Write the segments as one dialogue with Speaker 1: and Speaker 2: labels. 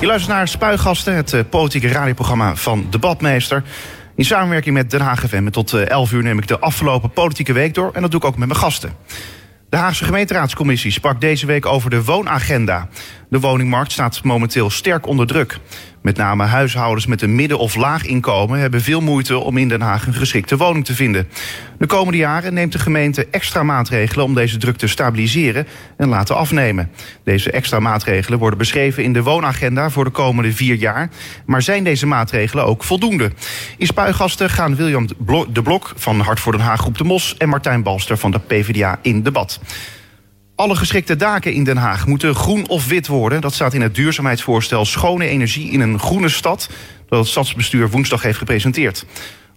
Speaker 1: Je luistert naar Spuigasten, het uh, politieke radioprogramma van Debatmeester. In samenwerking met Den Haag FM. Tot uh, 11 uur neem ik de afgelopen politieke week door. En dat doe ik ook met mijn gasten. De Haagse gemeenteraadscommissie sprak deze week over de woonagenda. De woningmarkt staat momenteel sterk onder druk. Met name huishoudens met een midden- of laag inkomen hebben veel moeite om in Den Haag een geschikte woning te vinden. De komende jaren neemt de gemeente extra maatregelen om deze druk te stabiliseren en laten afnemen. Deze extra maatregelen worden beschreven in de woonagenda voor de komende vier jaar. Maar zijn deze maatregelen ook voldoende? In Spuigasten gaan William de Blok van Hart voor Den Haag Groep de Mos en Martijn Balster van de PvdA in debat. Alle geschikte daken in Den Haag moeten groen of wit worden. Dat staat in het duurzaamheidsvoorstel Schone Energie in een groene stad... dat het stadsbestuur woensdag heeft gepresenteerd.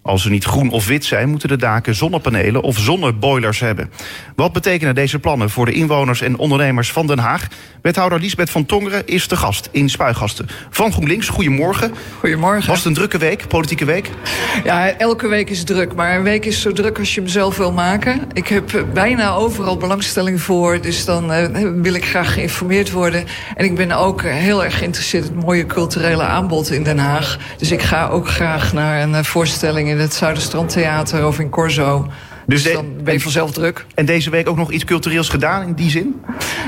Speaker 1: Als ze niet groen of wit zijn, moeten de daken zonnepanelen of zonneboilers hebben. Wat betekenen deze plannen voor de inwoners en ondernemers van Den Haag? Wethouder Liesbeth van Tongeren is de gast in Spuigasten. Van GroenLinks, goedemorgen.
Speaker 2: Goedemorgen.
Speaker 1: Was het een drukke week, politieke week?
Speaker 2: Ja, elke week is druk, maar een week is zo druk als je hem zelf wil maken. Ik heb bijna overal belangstelling voor, dus dan uh, wil ik graag geïnformeerd worden. En ik ben ook heel erg geïnteresseerd in het mooie culturele aanbod in Den Haag. Dus ik ga ook graag naar een voorstelling in het Zuiderstrandtheater of in Corso. Dus, dus dan ben je vanzelf druk.
Speaker 1: En deze week ook nog iets cultureels gedaan in die zin?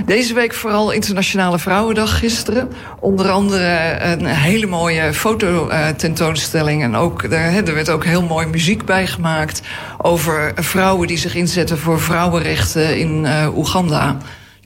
Speaker 2: Deze week vooral Internationale Vrouwendag gisteren. Onder andere een hele mooie fototentoonstelling. En ook, er werd ook heel mooi muziek bij gemaakt... over vrouwen die zich inzetten voor vrouwenrechten in uh, Oeganda.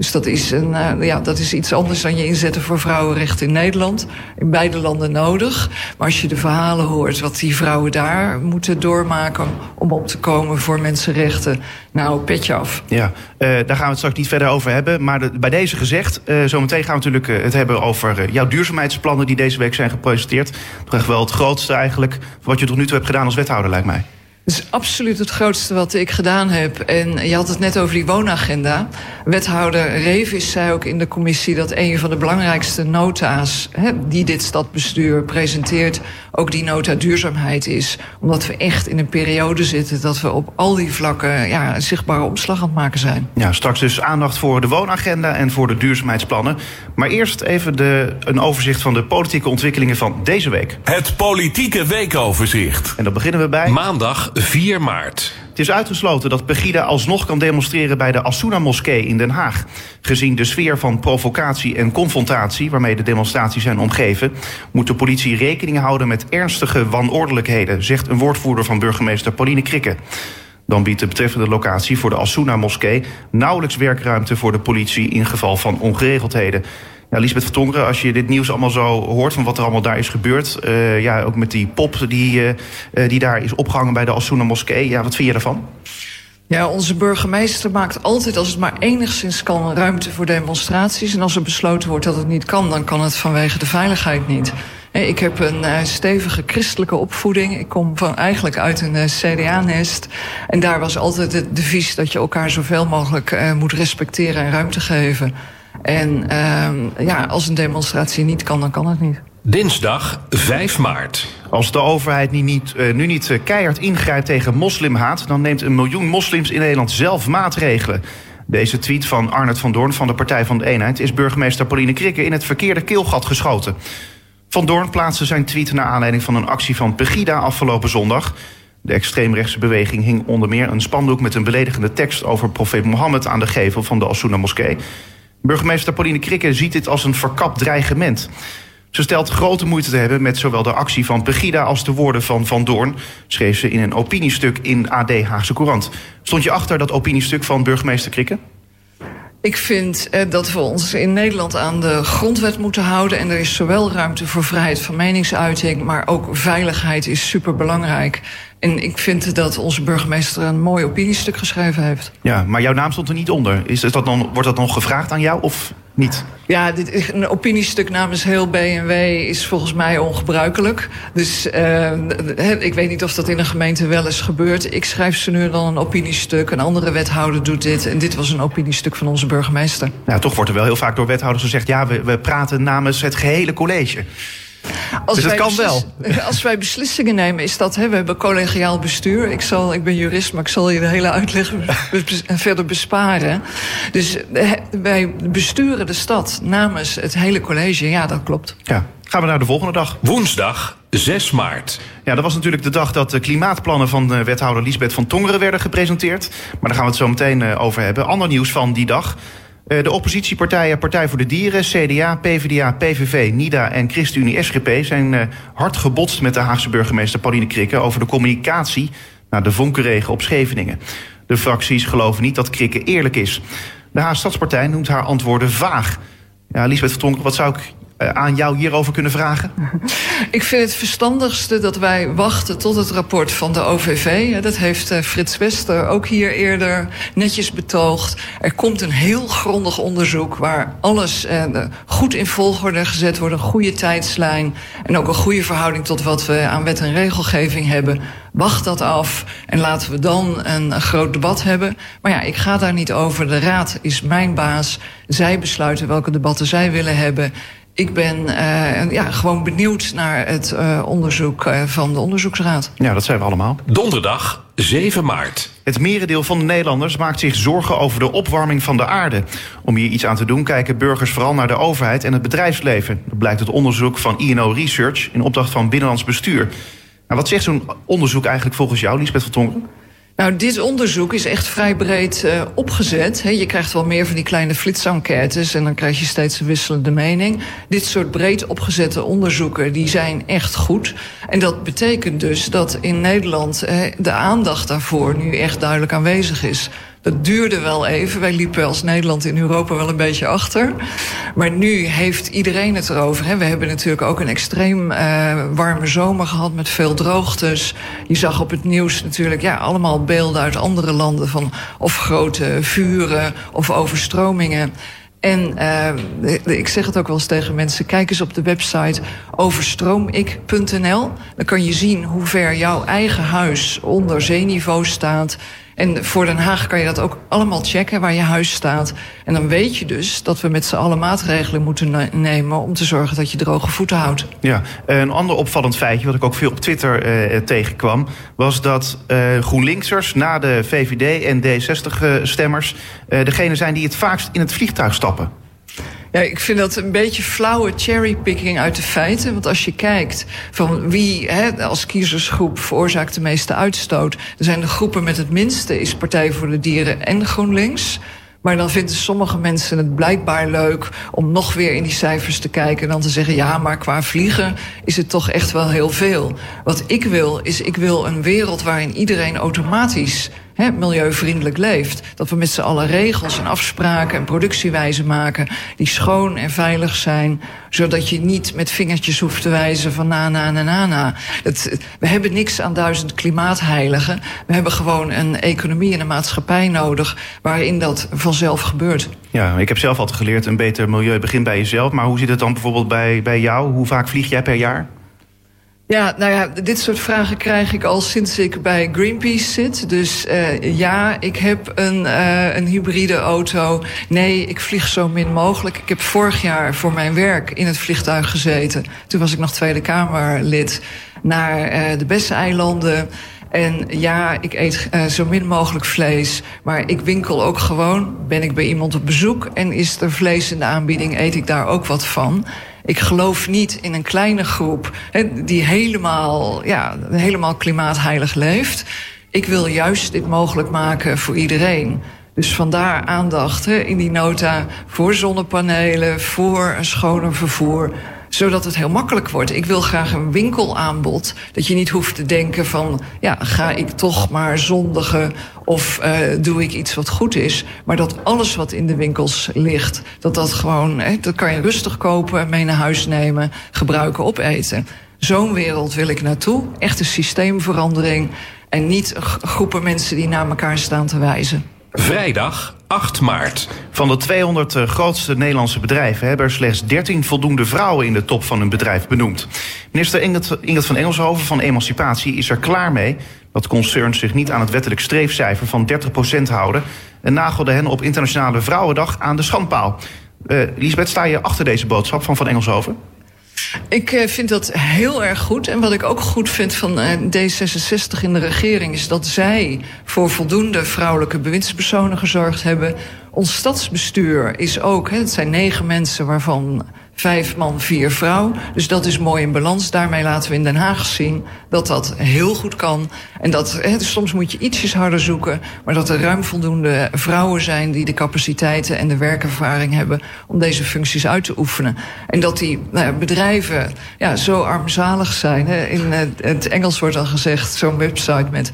Speaker 2: Dus dat is, een, uh, ja, dat is iets anders dan je inzetten voor vrouwenrechten in Nederland. In beide landen nodig. Maar als je de verhalen hoort wat die vrouwen daar moeten doormaken om op te komen voor mensenrechten. Nou, petje af.
Speaker 1: Ja, uh, daar gaan we het straks niet verder over hebben. Maar bij deze gezegd, uh, zometeen gaan we natuurlijk het hebben over jouw duurzaamheidsplannen die deze week zijn gepresenteerd. Toch echt wel het grootste eigenlijk wat je tot nu toe hebt gedaan als wethouder, lijkt mij.
Speaker 2: Dat is absoluut het grootste wat ik gedaan heb. En je had het net over die woonagenda. Wethouder Revis zei ook in de commissie dat een van de belangrijkste nota's hè, die dit stadbestuur presenteert, ook die nota duurzaamheid is. Omdat we echt in een periode zitten dat we op al die vlakken ja, een zichtbare omslag aan het maken zijn.
Speaker 1: Ja, straks dus aandacht voor de woonagenda en voor de duurzaamheidsplannen. Maar eerst even de, een overzicht van de politieke ontwikkelingen van deze week.
Speaker 3: Het politieke weekoverzicht.
Speaker 1: En dan beginnen we bij
Speaker 3: maandag 4 maart.
Speaker 1: Het is uitgesloten dat Pegida alsnog kan demonstreren bij de Asuna-moskee in Den Haag. Gezien de sfeer van provocatie en confrontatie waarmee de demonstraties zijn omgeven, moet de politie rekening houden met ernstige wanordelijkheden, zegt een woordvoerder van burgemeester Pauline Krikke. Dan biedt de betreffende locatie voor de Asuna-moskee nauwelijks werkruimte voor de politie in geval van ongeregeldheden. Ja, Lisbeth Vertongeren, als je dit nieuws allemaal zo hoort van wat er allemaal daar is gebeurd. Uh, ja, ook met die pop die, uh, die daar is opgehangen bij de Asuna Moskee. Ja, wat vind je daarvan?
Speaker 2: Ja, onze burgemeester maakt altijd, als het maar enigszins kan, ruimte voor demonstraties. En als er besloten wordt dat het niet kan, dan kan het vanwege de veiligheid niet. Ik heb een stevige christelijke opvoeding. Ik kom van, eigenlijk uit een CDA-nest. En daar was altijd het devies dat je elkaar zoveel mogelijk moet respecteren en ruimte geven. En uh, ja, als een demonstratie niet kan, dan kan het niet.
Speaker 3: Dinsdag 5 maart.
Speaker 1: Als de overheid nu niet, uh, nu niet keihard ingrijpt tegen moslimhaat... dan neemt een miljoen moslims in Nederland zelf maatregelen. Deze tweet van Arnold van Doorn van de Partij van de Eenheid... is burgemeester Pauline Krikke in het verkeerde keelgat geschoten. Van Doorn plaatste zijn tweet naar aanleiding van een actie van Pegida afgelopen zondag... De extreemrechtse beweging hing onder meer een spandoek met een beledigende tekst over profeet Mohammed aan de gevel van de Asuna moskee. Burgemeester Pauline Krikke ziet dit als een verkapt dreigement. Ze stelt grote moeite te hebben met zowel de actie van Pegida als de woorden van Van Doorn, schreef ze in een opiniestuk in AD Haagse Courant. Stond je achter dat opiniestuk van burgemeester Krikke?
Speaker 2: Ik vind eh, dat we ons in Nederland aan de grondwet moeten houden. En er is zowel ruimte voor vrijheid van meningsuiting, maar ook veiligheid is superbelangrijk. En ik vind dat onze burgemeester een mooi opiniestuk geschreven heeft.
Speaker 1: Ja, maar jouw naam stond er niet onder. Is dat dan, wordt dat nog gevraagd aan jou of niet?
Speaker 2: Ja, dit, een opiniestuk namens heel BNW is volgens mij ongebruikelijk. Dus uh, ik weet niet of dat in een gemeente wel eens gebeurt. Ik schrijf ze nu dan een opiniestuk. Een andere wethouder doet dit. En dit was een opiniestuk van onze burgemeester.
Speaker 1: Nou, toch wordt er wel heel vaak door wethouders gezegd... ja, we, we praten namens het gehele college. Als dus het kan wel.
Speaker 2: Als wij beslissingen nemen, is dat... Hè, we hebben collegiaal bestuur. Ik, zal, ik ben jurist, maar ik zal je de hele uitleg verder besparen. Dus wij besturen de stad namens het hele college. Ja, dat klopt.
Speaker 1: Ja. Gaan we naar de volgende dag.
Speaker 3: Woensdag 6 maart.
Speaker 1: Ja, dat was natuurlijk de dag dat de klimaatplannen van eh, wethouder Lisbeth van Tongeren werden gepresenteerd. Maar daar gaan we het zo meteen eh, over hebben. Ander nieuws van die dag. Eh, De oppositiepartijen Partij voor de Dieren, CDA, PvdA, PVV, NIDA en ChristenUnie SGP zijn eh, hard gebotst met de Haagse burgemeester Pauline Krikke over de communicatie naar de vonkenregen op Scheveningen. De fracties geloven niet dat Krikke eerlijk is. De Haagse Stadspartij noemt haar antwoorden vaag. Ja, Lisbeth van Tongeren, wat zou ik aan jou hierover kunnen vragen?
Speaker 2: Ik vind het verstandigste dat wij wachten tot het rapport van de OVV. Dat heeft eh, Frits Wester ook hier eerder netjes betoogd. Er komt een heel grondig onderzoek waar alles eh, goed in volgorde gezet wordt. Een goede tijdslijn en ook een goede verhouding tot wat we aan wet en regelgeving hebben. Wacht dat af en laten we dan een, een groot debat hebben. Maar ja, ik ga daar niet over. De raad is mijn baas. Zij besluiten welke debatten zij willen hebben. Ik ben uh, ja, gewoon benieuwd naar het uh, onderzoek uh, van de onderzoeksraad.
Speaker 1: Ja, dat zijn we allemaal.
Speaker 3: Donderdag 7 maart.
Speaker 1: Het merendeel van de Nederlanders maakt zich zorgen over de opwarming van de aarde. Om hier iets aan te doen kijken burgers vooral naar de overheid en het bedrijfsleven. Dat blijkt uit onderzoek van INO Research in opdracht van Binnenlands Bestuur. Nou, wat zegt zo'n onderzoek eigenlijk volgens jou, Lisbeth van Tongeren?
Speaker 2: Nou, dit onderzoek is echt vrij breed uh, opgezet. Je krijgt wel meer van die kleine flitsenquêtes en dan krijg je steeds een wisselende mening. Dit soort breed opgezette onderzoeken die zijn echt goed. En dat betekent dus dat in Nederland de aandacht daarvoor nu echt duidelijk aanwezig is. Dat duurde wel even. Wij liepen als Nederland in Europa wel een beetje achter. Maar nu heeft iedereen het erover. Hè. We hebben natuurlijk ook een extreem uh, warme zomer gehad met veel droogtes. Je zag op het nieuws natuurlijk ja, allemaal beelden uit andere landen van of grote vuren of overstromingen. En uh, ik zeg het ook wel eens tegen mensen: kijk eens op de website overstroomik.nl. Dan kan je zien hoe ver jouw eigen huis onder zeeniveau staat. En voor Den Haag kan je dat ook allemaal checken waar je huis staat. En dan weet je dus dat we met z'n allen maatregelen moeten nemen om te zorgen dat je droge voeten houdt.
Speaker 1: Ja, een ander opvallend feitje, wat ik ook veel op Twitter uh, tegenkwam, was dat uh, GroenLinksers na de VVD en D60-stemmers uh, degene zijn die het vaakst in het vliegtuig stappen.
Speaker 2: Ja, ik vind dat een beetje flauwe cherrypicking uit de feiten. Want als je kijkt van wie hè, als kiezersgroep veroorzaakt de meeste uitstoot... er zijn de groepen met het minste, is Partij voor de Dieren en GroenLinks... Maar dan vinden sommige mensen het blijkbaar leuk om nog weer in die cijfers te kijken en dan te zeggen: ja, maar qua vliegen is het toch echt wel heel veel. Wat ik wil, is ik wil een wereld waarin iedereen automatisch milieuvriendelijk leeft. Dat we met z'n allen regels en afspraken en productiewijzen maken die schoon en veilig zijn, zodat je niet met vingertjes hoeft te wijzen van na, na, na, na, na. We hebben niks aan duizend klimaatheiligen. We hebben gewoon een economie en een maatschappij nodig waarin dat vanzelf gebeurt.
Speaker 1: Ja, ik heb zelf altijd geleerd, een beter milieu begint bij jezelf. Maar hoe zit het dan bijvoorbeeld bij, bij jou? Hoe vaak vlieg jij per jaar?
Speaker 2: Ja, nou ja, dit soort vragen krijg ik al sinds ik bij Greenpeace zit. Dus uh, ja, ik heb een, uh, een hybride auto. Nee, ik vlieg zo min mogelijk. Ik heb vorig jaar voor mijn werk in het vliegtuig gezeten. Toen was ik nog Tweede Kamerlid. Naar uh, de Besse-eilanden. En ja, ik eet zo min mogelijk vlees. Maar ik winkel ook gewoon. Ben ik bij iemand op bezoek en is er vlees in de aanbieding, eet ik daar ook wat van. Ik geloof niet in een kleine groep hè, die helemaal, ja, helemaal klimaatheilig leeft. Ik wil juist dit mogelijk maken voor iedereen. Dus vandaar aandacht hè, in die nota voor zonnepanelen, voor een schoner vervoer zodat het heel makkelijk wordt. Ik wil graag een winkelaanbod. Dat je niet hoeft te denken van... ja, ga ik toch maar zondigen of uh, doe ik iets wat goed is. Maar dat alles wat in de winkels ligt... dat dat gewoon, hè, dat kan je rustig kopen, mee naar huis nemen... gebruiken, opeten. Zo'n wereld wil ik naartoe. Echte systeemverandering. En niet groepen mensen die naar elkaar staan te wijzen.
Speaker 3: Vrijdag 8 maart.
Speaker 1: Van de 200 grootste Nederlandse bedrijven hebben er slechts 13 voldoende vrouwen in de top van hun bedrijf benoemd. Minister Ingrid van Engelshoven van Emancipatie is er klaar mee dat concerns zich niet aan het wettelijk streefcijfer van 30% houden en nagelde hen op Internationale Vrouwendag aan de schandpaal. Uh, Lisbeth, sta je achter deze boodschap van Van Engelshoven?
Speaker 2: Ik uh, vind dat heel erg goed. En wat ik ook goed vind van uh, D66 in de regering is dat zij voor voldoende vrouwelijke bewindspersonen gezorgd hebben. Ons stadsbestuur is ook, het zijn negen mensen waarvan vijf man, vier vrouw. Dus dat is mooi in balans. Daarmee laten we in Den Haag zien dat dat heel goed kan. En dat dus soms moet je ietsjes harder zoeken, maar dat er ruim voldoende vrouwen zijn die de capaciteiten en de werkervaring hebben om deze functies uit te oefenen. En dat die nou, bedrijven ja, zo armzalig zijn. In het Engels wordt al gezegd, zo'n website met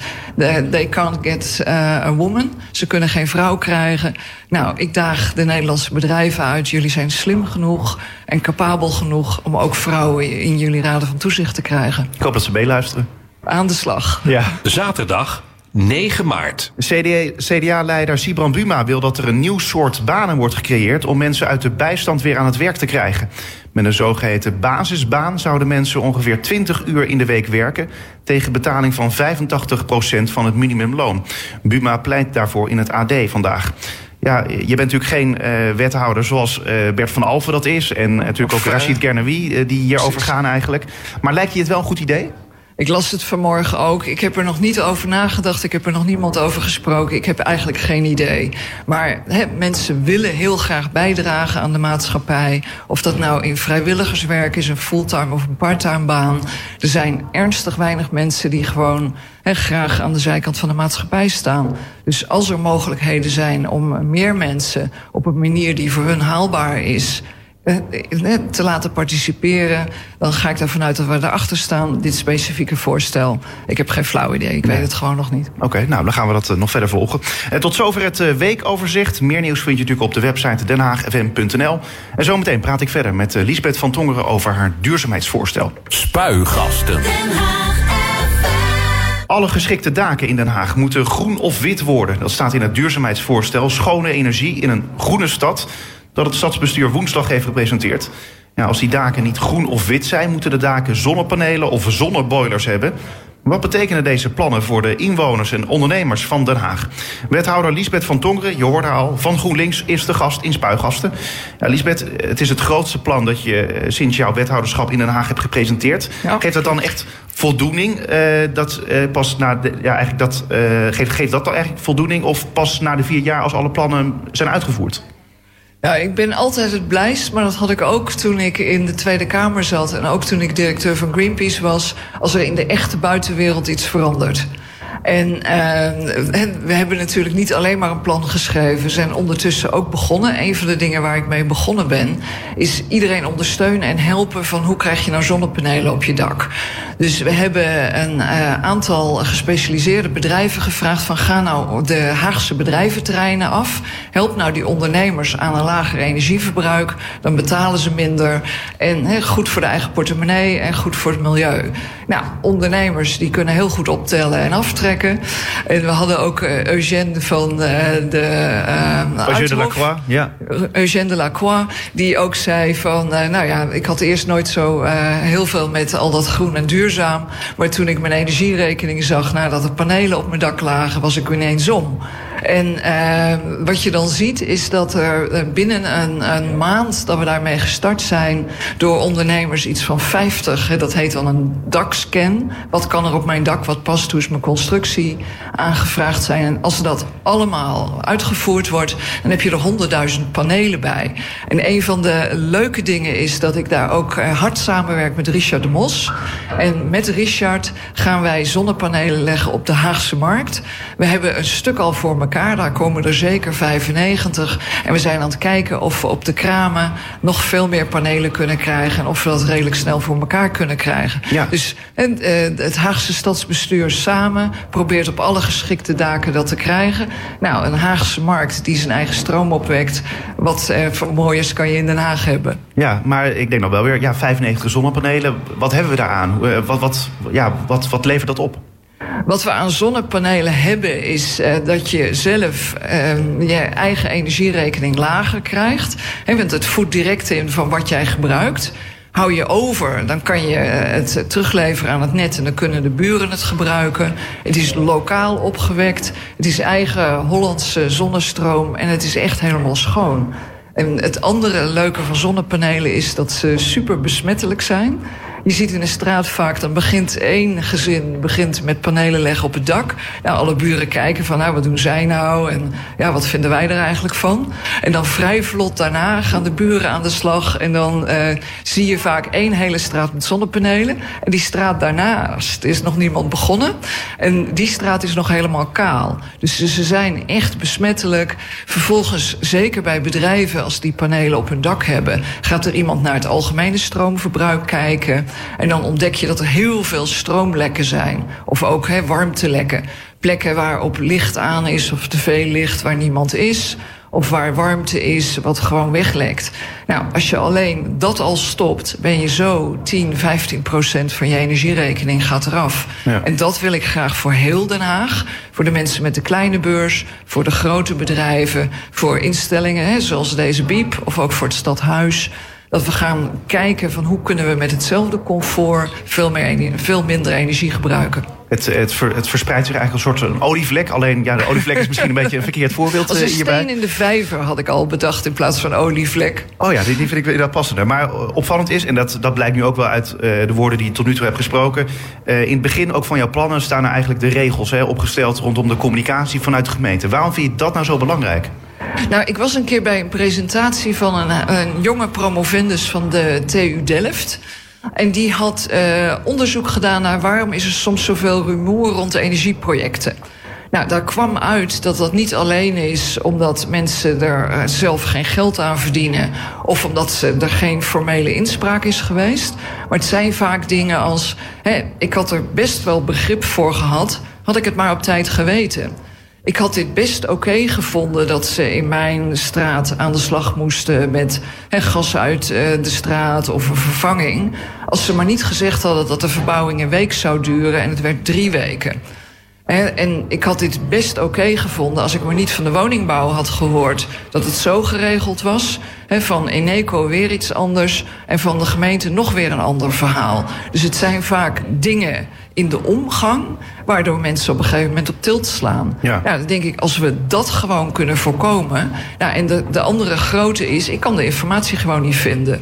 Speaker 2: they can't get uh, a woman. Ze kunnen geen vrouw krijgen. Nou, ik daag de Nederlandse bedrijven uit. Jullie zijn slim genoeg en capabel genoeg om ook vrouwen in jullie raden van toezicht te krijgen.
Speaker 1: Ik hoop dat ze meeluisteren.
Speaker 2: Aan de slag.
Speaker 1: Ja.
Speaker 3: Zaterdag 9 maart.
Speaker 1: CDA-leider Sibran Buma wil dat er een nieuw soort banen wordt gecreëerd om mensen uit de bijstand weer aan het werk te krijgen. Met een zogeheten basisbaan zouden mensen ongeveer 20 uur in de week werken tegen betaling van 85% van het minimumloon. Buma pleit daarvoor in het AD vandaag. Ja, je bent natuurlijk geen uh, wethouder zoals uh, Bert van Alphen dat is. En natuurlijk ook Rachid Gernawi, die hierover gaan eigenlijk. Maar lijkt je het wel een goed idee?
Speaker 2: Ik las het vanmorgen ook. Ik heb er nog niet over nagedacht. Ik heb er nog niemand over gesproken. Ik heb eigenlijk geen idee. Maar mensen willen heel graag bijdragen aan de maatschappij. Of dat nou in vrijwilligerswerk is, een fulltime of een parttime baan. Er zijn ernstig weinig mensen die gewoon graag aan de zijkant van de maatschappij staan. Dus als er mogelijkheden zijn om meer mensen op een manier die voor hun haalbaar is te laten participeren, dan ga ik ervan uit dat we erachter staan, dit specifieke voorstel. Ik heb geen flauw idee, ik weet het gewoon nog niet.
Speaker 1: Oké, nou dan gaan we dat eh, nog verder volgen. En tot zover het weekoverzicht. Meer nieuws vind je natuurlijk op de website denhaagfm.nl. En zometeen praat ik verder met Liesbeth van Tongeren over haar duurzaamheidsvoorstel.
Speaker 3: Spuigasten.
Speaker 1: Alle geschikte daken in Den Haag moeten groen of wit worden. Dat staat in het duurzaamheidsvoorstel Schone Energie in een groene stad dat het stadsbestuur woensdag heeft gepresenteerd. Ja, als die daken niet groen of wit zijn, moeten de daken zonnepanelen of zonneboilers hebben. Wat betekenen deze plannen voor de inwoners en ondernemers van Den Haag? Wethouder Liesbeth van Tongeren, je hoorde al, van GroenLinks is de gast in Spuigasten. Ja, Liesbeth, het is het grootste plan dat je eh, sinds jouw wethouderschap in Den Haag hebt gepresenteerd. Geeft dat dan echt voldoening? Uh, dat, uh, pas na de, ja, eigenlijk dat, uh, geeft, geeft dat dan eigenlijk voldoening? Of pas na de vier jaar als alle plannen zijn uitgevoerd?
Speaker 2: Ja, ik ben altijd het blijst, maar dat had ik ook toen ik in de Tweede Kamer zat... en ook toen ik directeur van Greenpeace was... als er in de echte buitenwereld iets verandert. En uh, we hebben natuurlijk niet alleen maar een plan geschreven. We zijn ondertussen ook begonnen. Een van de dingen waar ik mee begonnen ben... is iedereen ondersteunen en helpen van hoe krijg je nou zonnepanelen op je dak. Dus we hebben een uh, aantal gespecialiseerde bedrijven gevraagd... van ga nou de Haagse bedrijventerreinen af. Help nou die ondernemers aan een lager energieverbruik. Dan betalen ze minder. En goed voor de eigen portemonnee en goed voor het milieu. Nou, ondernemers die kunnen heel goed optellen en aftrekken. En we hadden ook uh, Eugène van uh, de...
Speaker 1: Uh, Eugène de Lacroix, ja.
Speaker 2: Eugène de Lacroix, die ook zei van... nou ja, ik had eerst nooit zo heel veel met al dat groen en duurzaam. Maar toen ik mijn energierekening zag nadat er panelen op mijn dak lagen... was ik ineens om. En uh, wat je dan ziet is dat er binnen een, een, maand dat we daarmee gestart zijn... door ondernemers iets van 50, dat heet dan een dakscan. Wat kan er op mijn dak, wat past, hoe is mijn constructie, aangevraagd zijn. En als dat allemaal uitgevoerd wordt, dan heb je er 100.000 panelen bij. En een van de leuke dingen is dat ik daar ook hard samenwerk met Richard de Mos. En met Richard gaan wij zonnepanelen leggen op de Haagse markt. We hebben een stuk al voor elkaar daar komen er zeker 95. En we zijn aan het kijken of we op de kramen nog veel meer panelen kunnen krijgen. En of we dat redelijk snel voor elkaar kunnen krijgen.
Speaker 1: Ja.
Speaker 2: Dus en, uh, het Haagse stadsbestuur samen probeert op alle geschikte daken dat te krijgen. Nou, een Haagse markt die zijn eigen stroom opwekt. Wat uh, voor mooiers kan je in Den Haag hebben?
Speaker 1: Ja, maar ik denk nog wel weer, ja, 95 zonnepanelen. Wat hebben we daaraan? Uh, wat, wat, ja, wat, wat levert dat op?
Speaker 2: Wat we aan zonnepanelen hebben is uh, dat je zelf uh, je eigen energierekening lager krijgt. He, want het voedt direct in van wat jij gebruikt. Hou je over, dan kan je het terugleveren aan het net en dan kunnen de buren het gebruiken. Het is lokaal opgewekt, het is eigen Hollandse zonnestroom en het is echt helemaal schoon. En het andere leuke van zonnepanelen is dat ze super besmettelijk zijn. Je ziet in de straat vaak, dan begint één gezin begint met panelen leggen op het dak. Nou, alle buren kijken van, nou, wat doen zij nou? En ja, wat vinden wij er eigenlijk van? En dan vrij vlot daarna gaan de buren aan de slag. En dan uh, zie je vaak één hele straat met zonnepanelen. En die straat daarnaast is nog niemand begonnen. En die straat is nog helemaal kaal. Dus ze zijn echt besmettelijk. Vervolgens, zeker bij bedrijven, als die panelen op hun dak hebben, gaat er iemand naar het algemene stroomverbruik kijken. En dan ontdek je dat er heel veel stroomlekken zijn. Of ook he, warmtelekken. Plekken waarop licht aan is of te veel licht waar niemand is of waar warmte is, wat gewoon weglekt. Nou, als je alleen dat al stopt, ben je zo 10, 15 procent van je energierekening gaat eraf. Ja. En dat wil ik graag voor heel Den Haag. Voor de mensen met de kleine beurs, voor de grote bedrijven, voor instellingen hè, zoals deze Biep of ook voor het stadhuis. Dat we gaan kijken van hoe kunnen we met hetzelfde comfort veel, meer, veel minder energie gebruiken.
Speaker 1: Het, het, ver, het, verspreidt zich eigenlijk een soort een olievlek. Alleen ja, de olievlek is misschien een beetje een verkeerd voorbeeld
Speaker 2: Als
Speaker 1: een
Speaker 2: eh, hierbij. steen in de vijver had ik al bedacht in plaats van olievlek.
Speaker 1: Oh ja, die, die vind ik inderdaad passender. Maar eh, opvallend is, en dat, dat blijkt nu ook wel uit uh, de woorden die je tot nu toe hebt gesproken. Uh, in het begin ook van jouw plannen staan er eigenlijk de regels hè, opgesteld rondom de communicatie vanuit de gemeente. Waarom vind je dat nou zo belangrijk?
Speaker 2: Nou, ik was een keer bij een presentatie van een, een jonge promovendus van de TU Delft. En die had uh, onderzoek gedaan naar waarom is er soms zoveel rumoer rond energieprojecten. Nou, daar kwam uit dat dat niet alleen is omdat mensen er uh, zelf geen geld aan verdienen. of omdat ze, er geen formele inspraak is geweest. Maar het zijn vaak dingen als. Hè, ik had er best wel begrip voor gehad, had ik het maar op tijd geweten. Ik had dit best oké gevonden dat ze in mijn straat aan de slag moesten met he, gas uit uh, de straat of een vervanging. Als ze maar niet gezegd hadden dat de verbouwing een week zou duren en het werd drie weken. En ik had dit best oké gevonden als ik maar niet van de woningbouw had gehoord dat het zo geregeld was. Van Eneco weer iets anders en van de gemeente nog weer een ander verhaal. Dus het zijn vaak dingen in de omgang waardoor mensen op een gegeven moment op tilt slaan. Ja. Nou, dan denk ik, als we dat gewoon kunnen voorkomen. Nou, en de, de andere grote is, ik kan de informatie gewoon niet vinden.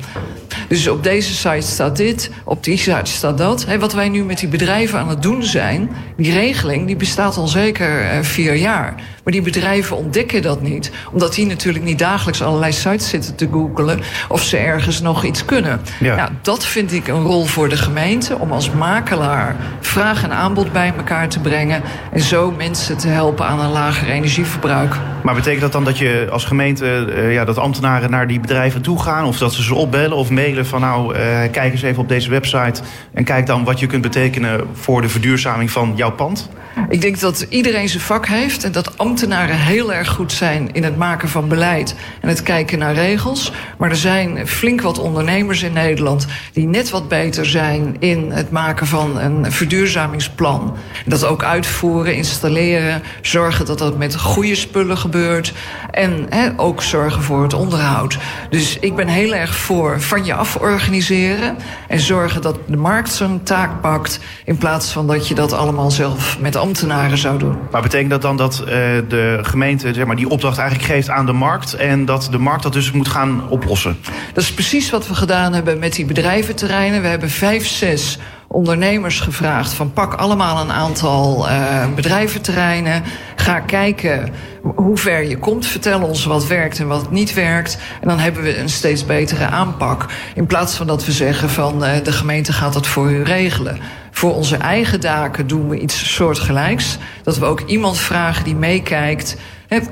Speaker 2: Dus op deze site staat dit, op die site staat dat. Hey, wat wij nu met die bedrijven aan het doen zijn, die regeling, die bestaat al zeker uh, vier jaar. Maar die bedrijven ontdekken dat niet. Omdat die natuurlijk niet dagelijks allerlei sites zitten te googelen of ze ergens nog iets kunnen. Ja. Nou, dat vind ik een rol voor de gemeente om als makelaar vraag en aanbod bij elkaar te brengen. En zo mensen te helpen aan een lager energieverbruik.
Speaker 1: Maar betekent dat dan dat je als gemeente, uh, ja, dat ambtenaren naar die bedrijven toe gaan? Of dat ze ze opbellen of mailen van nou, uh, kijk eens even op deze website. En kijk dan wat je kunt betekenen voor de verduurzaming van jouw pand?
Speaker 2: Ik denk dat iedereen zijn vak heeft en dat ambtenaren heel erg goed zijn in het maken van beleid en het kijken naar regels. Maar er zijn flink wat ondernemers in Nederland die net wat beter zijn in het maken van een verduurzamingsplan. Dat ook uitvoeren, installeren, zorgen dat dat met goede spullen gebeurt en he, ook zorgen voor het onderhoud. Dus ik ben heel erg voor van je af organiseren en zorgen dat de markt zijn taak pakt in plaats van dat je dat allemaal zelf met ambtenaren zou doen.
Speaker 1: Maar betekent dat dan dat uh, de gemeente zeg maar, die opdracht eigenlijk geeft aan de markt en dat de markt dat dus moet gaan oplossen?
Speaker 2: Dat is precies wat we gedaan hebben met die bedrijventerreinen. We hebben vijf, zes ondernemers gevraagd van pak allemaal een aantal uh, bedrijventerreinen. Ga kijken hoe ver je komt. Vertel ons wat werkt en wat niet werkt. En dan hebben we een steeds betere aanpak. In plaats van dat we zeggen van uh, de gemeente gaat dat voor u regelen. Voor onze eigen daken doen we iets soortgelijks. Dat we ook iemand vragen die meekijkt.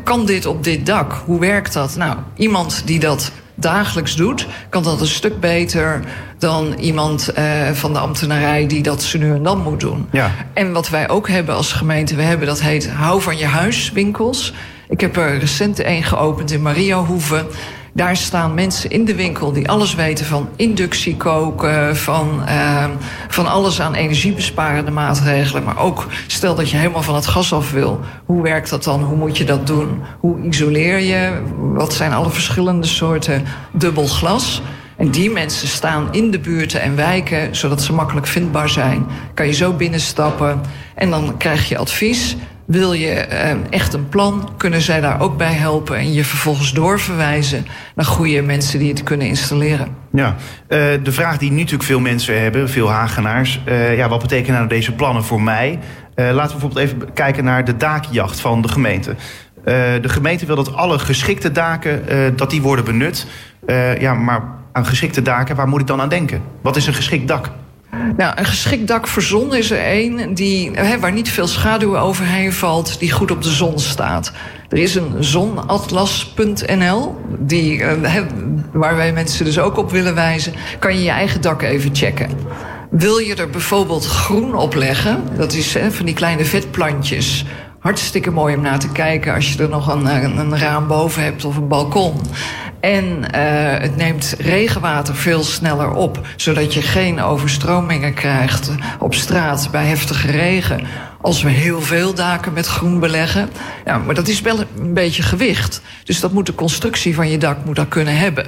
Speaker 2: Kan dit op dit dak? Hoe werkt dat? Nou, iemand die dat dagelijks doet, kan dat een stuk beter dan iemand uh, van de ambtenarij die dat ze nu en dan moet doen. Ja. En wat wij ook hebben als gemeente, we hebben dat heet hou van je huis winkels. Ik heb er recent een geopend in Mariahoeve. Daar staan mensen in de winkel die alles weten van inductie koken, van, uh, van alles aan energiebesparende maatregelen. Maar ook stel dat je helemaal van het gas af wil. Hoe werkt dat dan? Hoe moet je dat doen? Hoe isoleer je? Wat zijn alle verschillende soorten dubbel glas? En die mensen staan in de buurten en wijken, zodat ze makkelijk vindbaar zijn. Kan je zo binnenstappen en dan krijg je advies. Wil je eh, echt een plan, kunnen zij daar ook bij helpen en je vervolgens doorverwijzen naar goede mensen die het kunnen installeren.
Speaker 1: Ja, uh, de vraag die nu natuurlijk veel mensen hebben, veel Hagenaars, uh, ja, wat betekenen nou deze plannen voor mij? Laten we bijvoorbeeld even kijken naar de daakjacht van de gemeente. de gemeente wil dat alle geschikte daken dat die worden benut. ja, maar aan geschikte daken, waar moet ik dan aan denken? Wat is een geschikt dak?
Speaker 2: Nou, een geschikt dak voor zon is er één die, waar niet veel schaduw overheen valt, die goed op de zon staat. Er is een zonatlas.nl, die, uh, waar wij mensen dus ook op willen wijzen. Kan je je eigen dak even checken. Wil je er bijvoorbeeld groen op leggen, dat is van die kleine vetplantjes. Hartstikke mooi om naar te kijken als je er nog een, een raam boven hebt of een balkon. En uh, het neemt regenwater veel sneller op, zodat je geen overstromingen krijgt op straat bij heftige regen. Als we heel veel daken met groen beleggen. Ja, maar dat is wel een beetje gewicht. Dus dat moet de constructie van je dak moet dat kunnen hebben.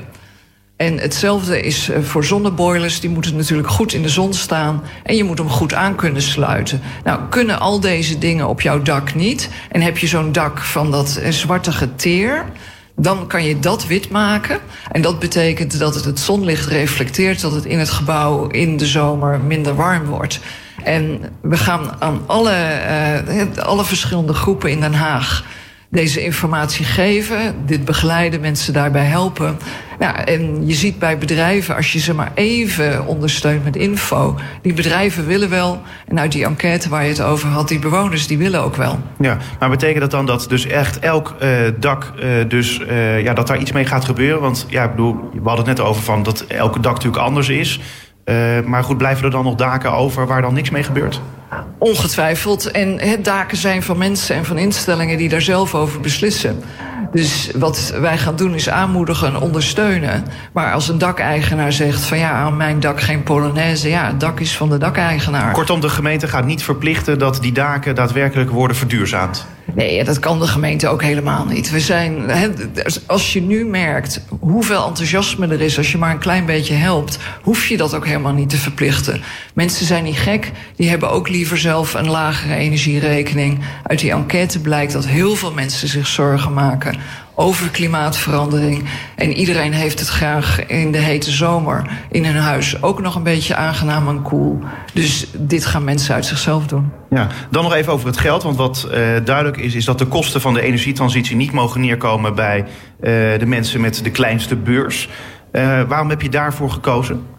Speaker 2: En hetzelfde is eh, voor zonneboilers. Die moeten natuurlijk goed in de zon staan. En je moet hem goed aan kunnen sluiten. Nou, kunnen al deze dingen op jouw dak niet? En heb je zo'n dak van dat eh, zwarte geteer dan kan je dat wit maken. En dat betekent dat het het zonlicht reflecteert, dat het in het gebouw in de zomer minder warm wordt. En we gaan aan alle, uh, alle verschillende groepen in Den Haag deze informatie geven, dit begeleiden, mensen daarbij helpen. En je ziet bij bedrijven, als je ze maar even ondersteunt met info, die bedrijven willen wel. En uit die enquête waar je het over had, die bewoners, die willen ook wel.
Speaker 1: Ja, maar betekent dat dan dat dus echt elk uh, dak, uh, dus uh, ja, dat daar iets mee gaat gebeuren? Want ja, ik bedoel, we hadden het net over van dat elke dak natuurlijk anders is. maar goed, blijven er dan nog daken over waar dan niks mee gebeurt?
Speaker 2: Ongetwijfeld. En het daken zijn van mensen en van instellingen die daar zelf over beslissen. Dus wat wij gaan doen is aanmoedigen en ondersteunen. Maar als een dakeigenaar zegt van ja, aan mijn dak geen Polonaise... ja, het dak is van de dakeigenaar.
Speaker 1: Kortom, de gemeente gaat niet verplichten dat die daken daadwerkelijk worden verduurzaamd.
Speaker 2: Nee, dat kan de gemeente ook helemaal niet. We zijn, als je nu merkt hoeveel enthousiasme er is... als je maar een klein beetje helpt, hoef je dat ook helemaal niet te verplichten. Mensen zijn niet gek, die hebben ook liever zelf een lagere energierekening. Uit die enquête blijkt dat heel veel mensen zich zorgen maken over klimaatverandering. En iedereen heeft het graag in de hete zomer in hun huis ook nog een beetje aangenaam en koel. Dus dit gaan mensen uit zichzelf doen.
Speaker 1: Ja, dan nog even over het geld. Want wat uh, duidelijk is, is dat de kosten van de energietransitie niet mogen neerkomen bij uh, de mensen met de kleinste beurs. Uh, waarom heb je daarvoor gekozen?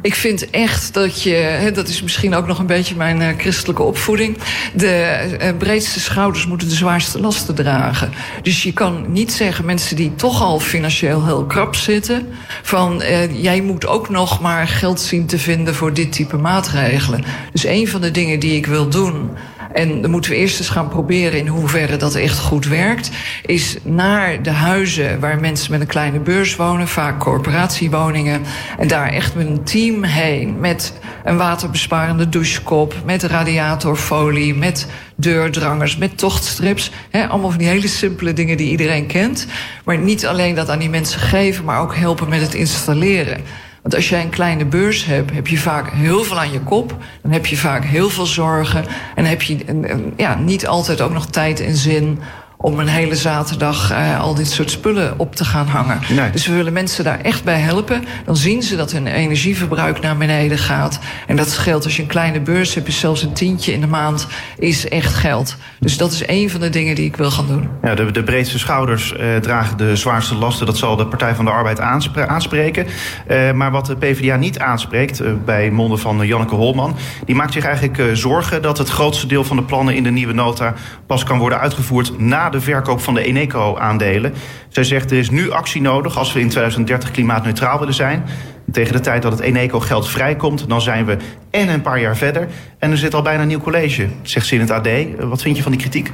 Speaker 2: Ik vind echt dat je, dat is misschien ook nog een beetje mijn uh, christelijke opvoeding, de uh, breedste schouders moeten de zwaarste lasten dragen. Dus je kan niet zeggen mensen die toch al financieel heel krap zitten, van uh, jij moet ook nog maar geld zien te vinden voor dit type maatregelen. Dus een van de dingen die ik wil doen en dan moeten we eerst eens gaan proberen in hoeverre dat echt goed werkt. Is naar de huizen waar mensen met een kleine beurs wonen, vaak corporatiewoningen. En daar echt met een team heen. Met een waterbesparende douchekop, met radiatorfolie, met deurdrangers, met tochtstrips. He, allemaal van die hele simpele dingen die iedereen kent. Maar niet alleen dat aan die mensen geven, maar ook helpen met het installeren. Want als jij een kleine beurs hebt, heb je vaak heel veel aan je kop. Dan heb je vaak heel veel zorgen. En heb je ja, niet altijd ook nog tijd en zin om een hele zaterdag uh, al dit soort spullen op te gaan hangen. Nee. Dus we willen mensen daar echt bij helpen. Dan zien ze dat hun energieverbruik naar beneden gaat. En dat scheelt als je een kleine beurs hebt, is zelfs een tientje in de maand, is echt geld. Dus dat is een van de dingen die ik wil gaan doen.
Speaker 1: Ja, de, de breedste schouders uh, dragen de zwaarste lasten. Dat zal de Partij van de Arbeid aanspre aanspreken. Uh, maar wat de PvdA niet aanspreekt, bij monden van Janneke Holman, die maakt zich eigenlijk zorgen dat het grootste deel van de plannen in de nieuwe nota pas kan worden uitgevoerd na de verkoop van de Eneco-aandelen. Zij zegt er is nu actie nodig als we in 2030 klimaatneutraal willen zijn. Tegen de tijd dat het Eneco-geld vrijkomt, dan zijn we en een paar jaar verder. En er zit al bijna een nieuw college, zegt ze in het AD. Wat vind je van die kritiek?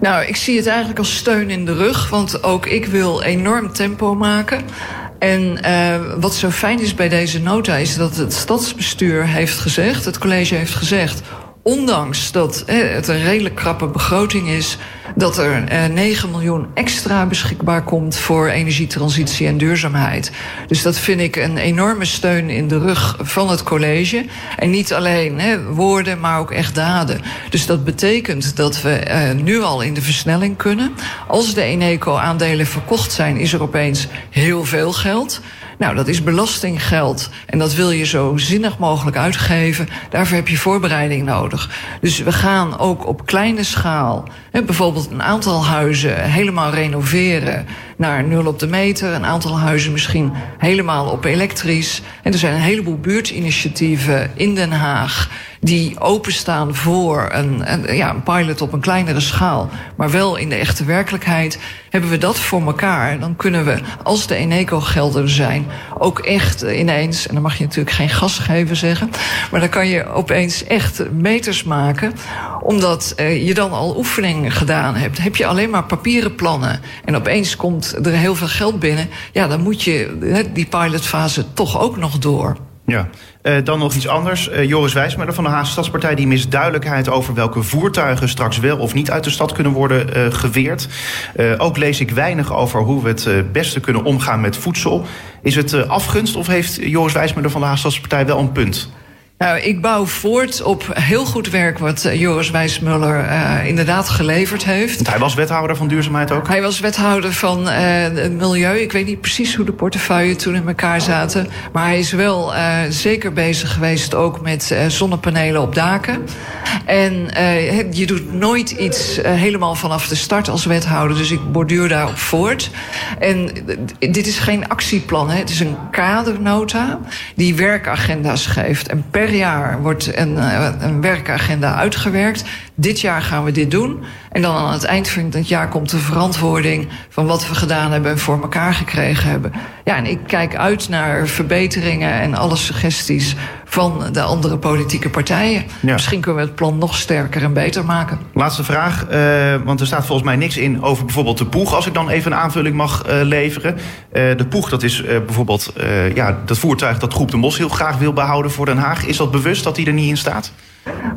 Speaker 2: Nou, ik zie het eigenlijk als steun in de rug. Want ook ik wil enorm tempo maken. En uh, wat zo fijn is bij deze nota is dat het stadsbestuur heeft gezegd, het college heeft gezegd ondanks dat het een redelijk krappe begroting is, dat er 9 miljoen extra beschikbaar komt voor energietransitie en duurzaamheid. Dus dat vind ik een enorme steun in de rug van het college. En niet alleen woorden, maar ook echt daden. Dus dat betekent dat we nu al in de versnelling kunnen. Als de Eneco-aandelen verkocht zijn, is er opeens heel veel geld. Nou, dat is belastinggeld en dat wil je zo zinnig mogelijk uitgeven. Daarvoor heb je voorbereiding nodig. Dus we gaan ook op kleine schaal, hè, bijvoorbeeld een aantal huizen helemaal renoveren naar nul op de meter. Een aantal huizen misschien helemaal op elektrisch. En er zijn een heleboel buurtinitiatieven in Den Haag die openstaan voor een, ja, een pilot op een kleinere schaal, maar wel in de echte werkelijkheid. Hebben we dat voor elkaar, dan kunnen we, als de Eneco-gelden zijn, ook echt ineens, en dan mag je natuurlijk geen gas geven zeggen, maar dan kan je opeens echt meters maken, omdat eh, je dan al oefeningen gedaan hebt. Heb je alleen maar papieren plannen en opeens komt er heel veel geld binnen, ja, dan moet je die pilotfase toch ook nog door.
Speaker 1: Ja, uh, dan nog iets anders. Uh, Joris Wijsmuller van de Haagse Stadspartij... die mist duidelijkheid over welke voertuigen straks wel of niet uit de stad kunnen worden uh, geweerd. ook lees ik weinig over hoe we het beste kunnen omgaan met voedsel. Is het afgunst of heeft Joris Wijsmuller van de Haagse Stadspartij wel een punt?
Speaker 2: Nou, ik bouw voort op heel goed werk wat eh, Joris Wijsmuller uh, inderdaad geleverd heeft.
Speaker 1: Want hij was wethouder van duurzaamheid ook?
Speaker 2: Hij was wethouder van uh, het milieu. Ik weet niet precies hoe de portefeuille toen in elkaar zaten. Maar hij is wel uh, zeker bezig geweest ook met zonnepanelen op daken. En je doet nooit iets helemaal vanaf de start als wethouder. Dus ik borduur daarop voort. En dit is geen actieplan. Hè. Het is een kadernota die werkagenda's geeft. En per per jaar wordt een, eh, een werkagenda uitgewerkt. Dit jaar gaan we dit doen. En dan aan het eind van het jaar komt de verantwoording van wat we gedaan hebben en voor elkaar gekregen hebben. Ja, en ik kijk uit naar verbeteringen en alle suggesties van de andere politieke partijen. Misschien kunnen we het plan nog sterker en beter maken.
Speaker 1: Laatste vraag, uh, want er staat volgens mij niks in over bijvoorbeeld de poeg. Als ik dan even een aanvulling mag uh, leveren. Uh, de poeg, dat is bijvoorbeeld ja, dat voertuig dat Groep de Mos heel graag wil behouden voor Den Haag. Is dat bewust dat die er niet in staat?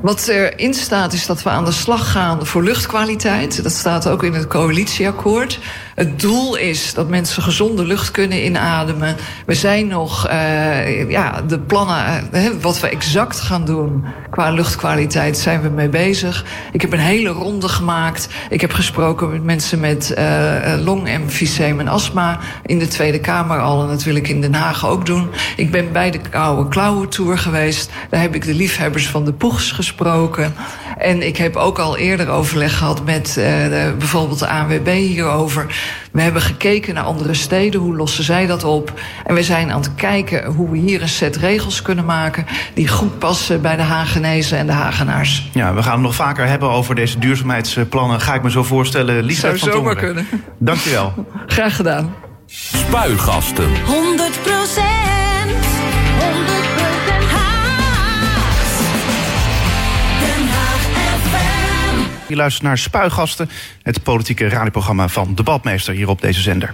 Speaker 2: Wat erin staat is dat we aan de slag gaan voor luchtkwaliteit. Dat staat ook in het coalitieakkoord. Het doel is dat mensen gezonde lucht kunnen inademen. We zijn nog, uh, ja, de plannen, uh, wat we exact gaan doen qua luchtkwaliteit, zijn we mee bezig. Ik heb een hele ronde gemaakt. Ik heb gesproken met mensen met uh, longemfyseem en astma in de Tweede Kamer al. En dat wil ik in Den Haag ook doen. Ik ben bij de Koude Klauwen Tour geweest. Daar heb ik de liefhebbers van de Poegs gesproken. En ik heb ook al eerder overleg gehad met bijvoorbeeld de ANWB hierover. We hebben gekeken naar andere steden, hoe lossen zij dat op? En we zijn aan het kijken hoe we hier een set regels kunnen maken die goed passen bij de Hagenezen en de Hagenaars.
Speaker 1: Ja, we gaan het nog vaker hebben over deze duurzaamheidsplannen. Ga ik me zo voorstellen. Liesbeth van Tongeren. kunnen. Dankjewel.
Speaker 2: Graag gedaan.
Speaker 3: Spuigasten. 100
Speaker 1: Je luistert naar Spuigasten, het politieke radioprogramma van Debatmeester hier op deze zender.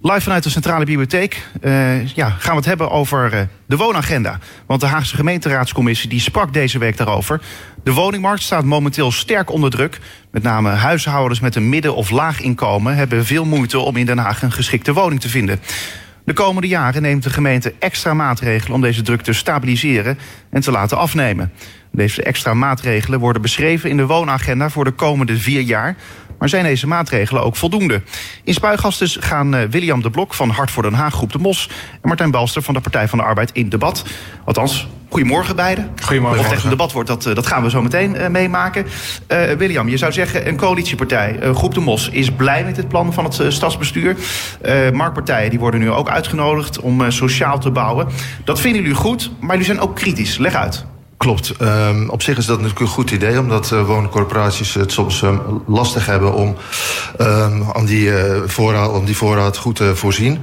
Speaker 1: Live vanuit de Centrale Bibliotheek uh, ja, gaan we het hebben over uh, de woonagenda. Want de Haagse gemeenteraadscommissie die sprak deze week daarover. De woningmarkt staat momenteel sterk onder druk. Met name huishoudens met een midden- of laag inkomen hebben veel moeite om in Den Haag een geschikte woning te vinden. De komende jaren neemt de gemeente extra maatregelen om deze druk te stabiliseren en te laten afnemen. Deze extra maatregelen worden beschreven in de woonagenda voor de komende vier jaar. Maar zijn deze maatregelen ook voldoende? In Spuigastes gaan uh, William de Blok van Hart voor Den Haag, Groep de Mos... en Martijn Balster van de Partij van de Arbeid in debat. Althans, goedemorgen beiden.
Speaker 4: Goedemorgen.
Speaker 1: Of echt een debat wordt, dat, uh, dat gaan we zo meteen uh, meemaken. William, je zou zeggen, een coalitiepartij, Groep de Mos... is blij met dit plan van het stadsbestuur. marktpartijen die worden nu ook uitgenodigd om sociaal te bouwen. Dat vinden jullie goed, maar jullie zijn ook kritisch. Leg uit.
Speaker 4: Klopt. Um, op zich is dat natuurlijk een goed idee, omdat uh, woningcorporaties het soms um, lastig hebben om, um, aan die, uh, voorraad, om die voorraad goed te voorzien.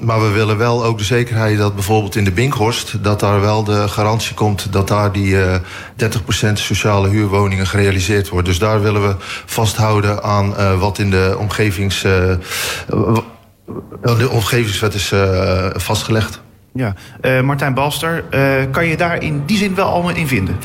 Speaker 4: maar we willen wel ook de zekerheid dat bijvoorbeeld in de Binkhorst... dat daar wel de garantie komt dat daar die uh, eh, 30% sociale huurwoningen gerealiseerd wordt. Dus daar willen we vasthouden aan wat in de omgevings... de omgevingswet is vastgelegd.
Speaker 1: Ja, uh, Martijn Balster, uh, kan je daar in die zin wel allemaal in vinden?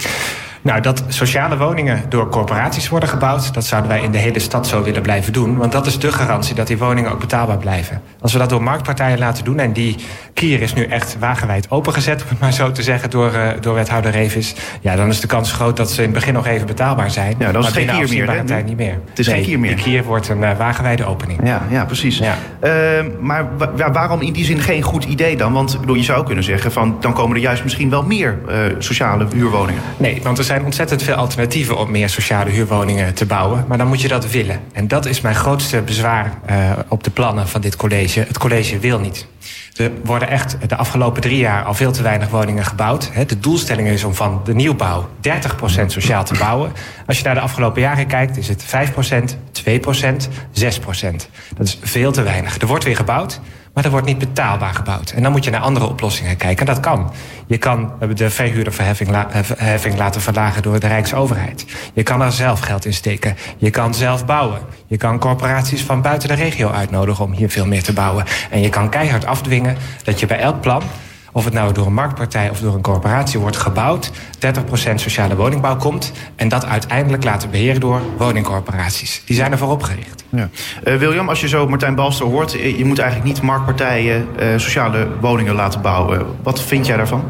Speaker 5: Nou, dat sociale woningen door corporaties worden gebouwd, dat zouden wij in de hele stad zo willen blijven doen. Want dat is de garantie dat die woningen ook betaalbaar blijven. Als we dat door marktpartijen laten doen, en die kier is nu echt wagenwijd opengezet, om het maar zo te zeggen, door, uh, door wethouder Revis. Ja, dan is de kans groot dat ze in het begin nog even betaalbaar zijn.
Speaker 1: Ja, dan is het geen kier meer. Hè?
Speaker 5: tijd niet meer.
Speaker 1: Het is geen kier meer.
Speaker 5: De kier wordt een uh, wagenwijde opening.
Speaker 1: Ja, ja precies. Ja. Uh, maar wa waarom in die zin geen goed idee dan? Want bedoel, je zou kunnen zeggen van dan komen er juist misschien wel meer sociale huurwoningen.
Speaker 5: Nee, want er zijn ontzettend veel alternatieven om meer sociale huurwoningen te bouwen. Maar dan moet je dat willen. En dat is mijn grootste bezwaar uh, op de plannen van dit college. Het college wil niet. Er worden echt de afgelopen drie jaar al veel te weinig woningen gebouwd. De doelstelling is om van de nieuwbouw 30% sociaal te bouwen. Als je naar de afgelopen jaren kijkt, is het 5%, 2%, 6%. Dat is veel te weinig. Er wordt weer gebouwd, maar er wordt niet betaalbaar gebouwd. En dan moet je naar andere oplossingen kijken. En dat kan. Je kan de verhuurderverheffing laten verlagen door de Rijksoverheid. Je kan er zelf geld in steken. Je kan zelf bouwen. Je kan corporaties van buiten de regio uitnodigen om hier veel meer te bouwen. En je kan keihard afdwingen dat je bij elk plan of het nou door een marktpartij of door een corporatie wordt gebouwd, 30% sociale woningbouw komt. En dat uiteindelijk laten beheren door woningcorporaties. Die zijn ervoor opgericht.
Speaker 1: Ja. Uh, William, als je zo Martijn Balster hoort, je moet eigenlijk niet marktpartijen uh, sociale woningen laten bouwen. Wat vind jij daarvan?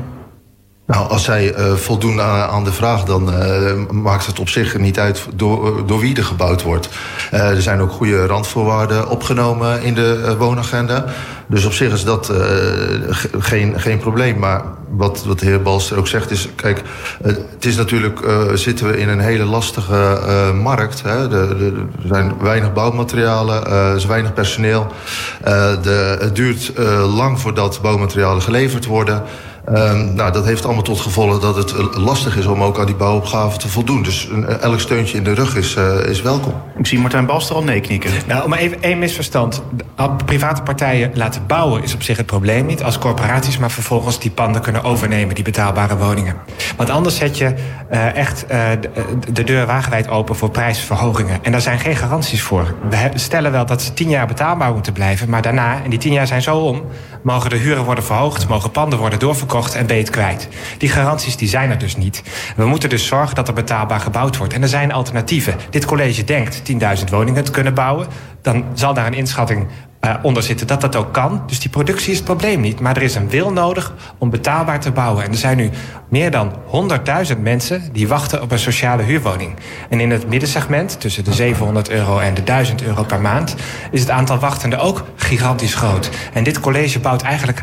Speaker 4: Nou, als zij uh, voldoen aan, de vraag, dan uh, maakt het op zich niet uit door, door wie er gebouwd wordt. Er zijn ook goede randvoorwaarden opgenomen in de woonagenda. Dus op zich is dat geen, geen probleem. Maar wat, wat de heer Balster ook zegt is... kijk, het is natuurlijk... zitten we in een hele lastige markt. Hè? De, er zijn weinig bouwmaterialen, er is weinig personeel. de, het duurt lang voordat bouwmaterialen geleverd worden... Um, nou, dat heeft allemaal tot gevolg dat het eh, lastig is om ook aan die bouwopgave te voldoen. Dus een, eh, elk steuntje in de rug is, uh, is welkom.
Speaker 1: Ik zie Martijn Balster al nee knikken.
Speaker 5: Nou, maar even één misverstand. Private partijen laten bouwen is op zich het probleem niet. Als corporaties maar vervolgens die panden kunnen overnemen, die betaalbare woningen. Want anders zet je uh, echt uh, de deur wagenwijd open voor prijsverhogingen. En daar zijn geen garanties voor. We stellen wel dat ze tien jaar betaalbaar moeten blijven. Maar daarna, en die tien jaar zijn zo om, mogen de huren worden verhoogd, mogen panden worden doorverkocht en ben kwijt. Die garanties die zijn er dus niet. We moeten dus zorgen dat er betaalbaar gebouwd wordt. En er zijn alternatieven. Dit college denkt 10.000 woningen te kunnen bouwen. Dan zal daar een inschatting uh, onder zitten dat dat ook kan. Dus die productie is het probleem niet. Maar er is een wil nodig om betaalbaar te bouwen. En er zijn nu meer dan 100.000 mensen die wachten op een sociale huurwoning. En in het middensegment, tussen de 700 euro en de 1000 euro per maand, is het aantal wachtenden ook gigantisch groot. En dit college bouwt eigenlijk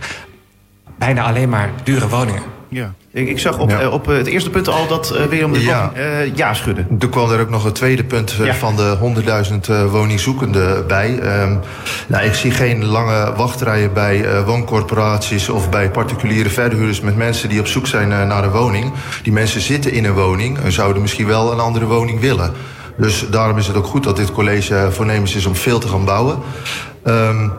Speaker 5: bijna alleen maar dure woningen.
Speaker 1: Ja. Ik, ik zag op, ja. uh, op het eerste punt al dat uh, William de ja. Uh, ja schudde.
Speaker 4: Toen kwam er ook nog een tweede punt ja. van de 100.000 woningzoekenden bij. Um, nou, ik zie geen lange wachtrijen bij wooncorporaties of bij particuliere verhuurders met mensen die op zoek zijn naar een woning. Die mensen zitten in een woning en zouden misschien wel een andere woning willen. Dus daarom is het ook goed dat dit college voornemens is om veel te gaan bouwen. Um,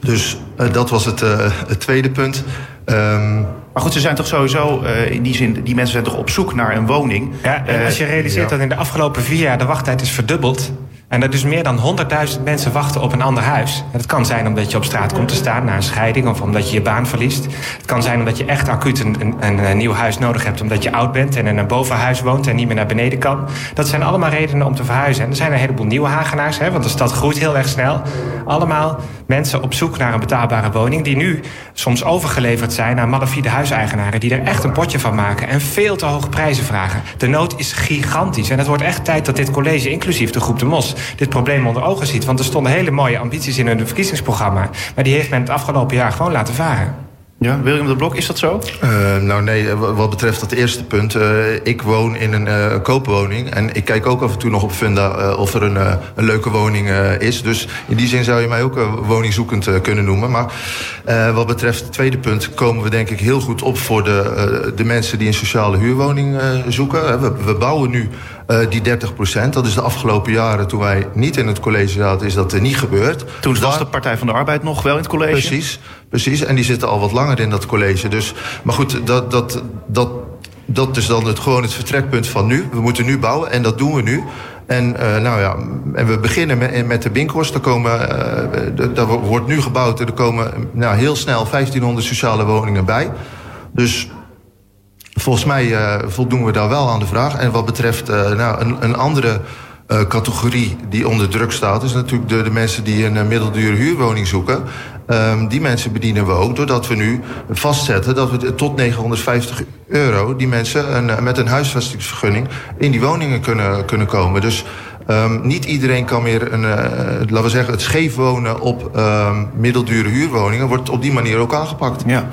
Speaker 4: dus uh, dat was het, uh, het tweede punt. Um,
Speaker 1: maar goed, ze zijn toch sowieso uh, in die zin, die mensen zijn toch op zoek naar een woning.
Speaker 5: Ja, en als je realiseert ja. dat in de afgelopen vier jaar de wachttijd is verdubbeld. En dat dus meer dan 100.000 mensen wachten op een ander huis. Dat kan zijn omdat je op straat komt te staan na een scheiding of omdat je je baan verliest. Het kan zijn omdat je echt acuut een, een, een nieuw huis nodig hebt omdat je oud bent en in een bovenhuis woont en niet meer naar beneden kan. Dat zijn allemaal redenen om te verhuizen. En er zijn een heleboel nieuwe Hagenaars, hè, want de stad groeit heel erg snel. Allemaal mensen op zoek naar een betaalbare woning die nu soms overgeleverd zijn aan malafide huiseigenaren die er echt een potje van maken en veel te hoge prijzen vragen. De nood is gigantisch en het wordt echt tijd dat dit college, inclusief de groep De Mos, dit probleem onder ogen ziet. Want er stonden hele mooie ambities in hun verkiezingsprogramma. Maar die heeft men het afgelopen jaar gewoon laten varen.
Speaker 1: Ja, William de Blok, is dat zo?
Speaker 4: Uh, nou nee, wat betreft dat eerste punt. Uh, ik woon in een uh, koopwoning. En ik kijk ook af en toe nog op Funda of er een, een leuke woning is. Dus in die zin zou je mij ook woningzoekend kunnen noemen. Maar wat betreft het tweede punt komen we denk ik heel goed op... voor de, de mensen die een sociale huurwoning zoeken. We, we bouwen nu uh, die 30 procent. Dat is de afgelopen jaren, toen wij niet in het college zaten, is dat er niet gebeurd.
Speaker 1: Toen was de Partij van de Arbeid nog wel in het college?
Speaker 4: Precies, precies. En die zitten al wat langer in dat college. Dus, maar goed, dat, dat, dat, dat is dan het, gewoon het vertrekpunt van nu. We moeten nu bouwen en dat doen we nu. En, uh, nou ja, en we beginnen met, met de Binkhorst. Daar, komen, uh, daar wordt nu gebouwd. Er komen nou, heel snel 1500 sociale woningen bij. Dus volgens mij voldoen we daar wel aan de vraag. En wat betreft nou, een, een andere categorie die onder druk staat, is natuurlijk de, de mensen die een middeldure huurwoning zoeken. Um, die mensen bedienen we ook doordat we nu vastzetten dat we tot 950 euro die mensen een, met een huisvestingsvergunning in die woningen kunnen, kunnen komen. Dus Um, niet iedereen kan meer, een, uh, laten we zeggen, het scheef wonen op um, middeldure huurwoningen. Wordt op die manier ook aangepakt.
Speaker 1: Ja.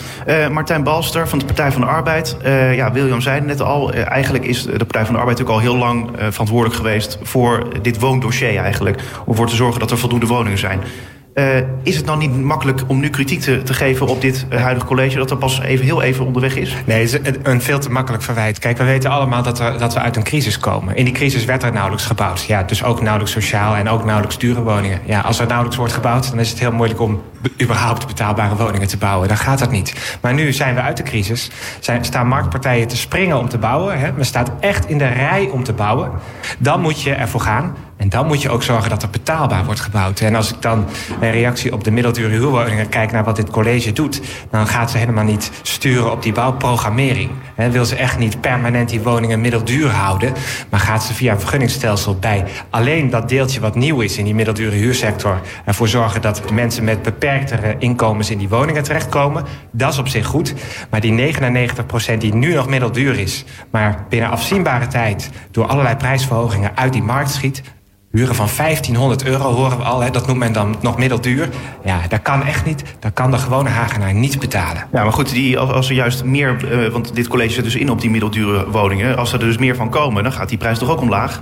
Speaker 1: Martijn Balster van de Partij van de Arbeid. Uh, ja, William zei net al, eigenlijk is de Partij van de Arbeid ook al heel lang verantwoordelijk geweest voor dit woondossier eigenlijk. Om ervoor te zorgen dat er voldoende woningen zijn. Uh, is het nou niet makkelijk om nu kritiek te, te geven op dit uh, huidige college... dat er pas even, heel even onderweg is?
Speaker 5: Nee, het is een veel te makkelijk verwijt. Kijk, we weten allemaal dat, er, dat we uit een crisis komen. In die crisis werd er nauwelijks gebouwd. Ja, dus ook nauwelijks sociaal en ook nauwelijks dure woningen. Ja, als er nauwelijks wordt gebouwd, dan is het heel moeilijk... om überhaupt betaalbare woningen te bouwen. Dan gaat dat niet. Maar nu zijn we uit de crisis. Zijn, staan marktpartijen te springen om te bouwen. Hè? Men staat echt in de rij om te bouwen. Dan moet je ervoor gaan en dan moet je ook zorgen dat er betaalbaar wordt gebouwd. En als ik dan een reactie op de middeldure huurwoningen kijk naar wat dit college doet, dan gaat ze helemaal niet sturen op die bouwprogrammering. Wil ze echt niet permanent die woningen middelduur houden, maar gaat ze via een vergunningsstelsel bij alleen dat deeltje wat nieuw is in die middeldure huursector ervoor zorgen dat de mensen met beperktere inkomens in die woningen terechtkomen. Dat is op zich goed. Maar die 99% die nu nog middelduur is, maar binnen afzienbare tijd door allerlei prijsverhogingen uit die markt schiet, Huren van 1500 euro horen we al, hè, dat noemt men dan nog middelduur. Ja, dat kan echt niet. Dat kan de gewone Hagenaar niet betalen.
Speaker 1: Ja, maar goed, die, als er juist meer, uh, want dit college zit dus in op die middeldure woningen. Als er dus meer van komen, dan gaat die prijs toch ook omlaag?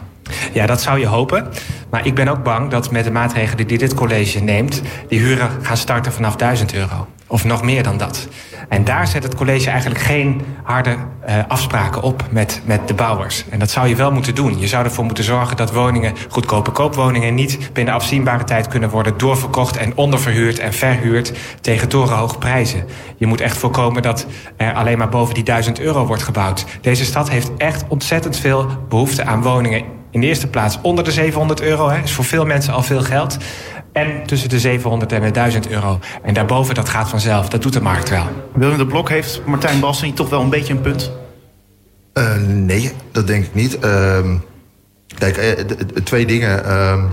Speaker 5: Ja, dat zou je hopen. Maar ik ben ook bang dat met de maatregelen die dit college neemt... die huren gaan starten vanaf 1000 euro. Of nog meer dan dat. En daar zet het college eigenlijk geen harde uh, afspraken op met, met de bouwers. En dat zou je wel moeten doen. Je zou ervoor moeten zorgen dat woningen, goedkope koopwoningen... niet binnen afzienbare tijd kunnen worden doorverkocht... en onderverhuurd en verhuurd tegen torenhoge prijzen. Je moet echt voorkomen dat er alleen maar boven die 1000 euro wordt gebouwd. Deze stad heeft echt ontzettend veel behoefte aan woningen in de eerste plaats onder de 700 euro. Hè, is voor veel mensen al veel geld. En tussen de 700 en de 1000 euro. En daarboven, dat gaat vanzelf. Dat doet de markt wel.
Speaker 1: Willem de Blok heeft Martijn Bassen toch wel een beetje een punt?
Speaker 4: Uh, nee, dat denk ik niet. Uh, kijk, uh, twee dingen. Ehm,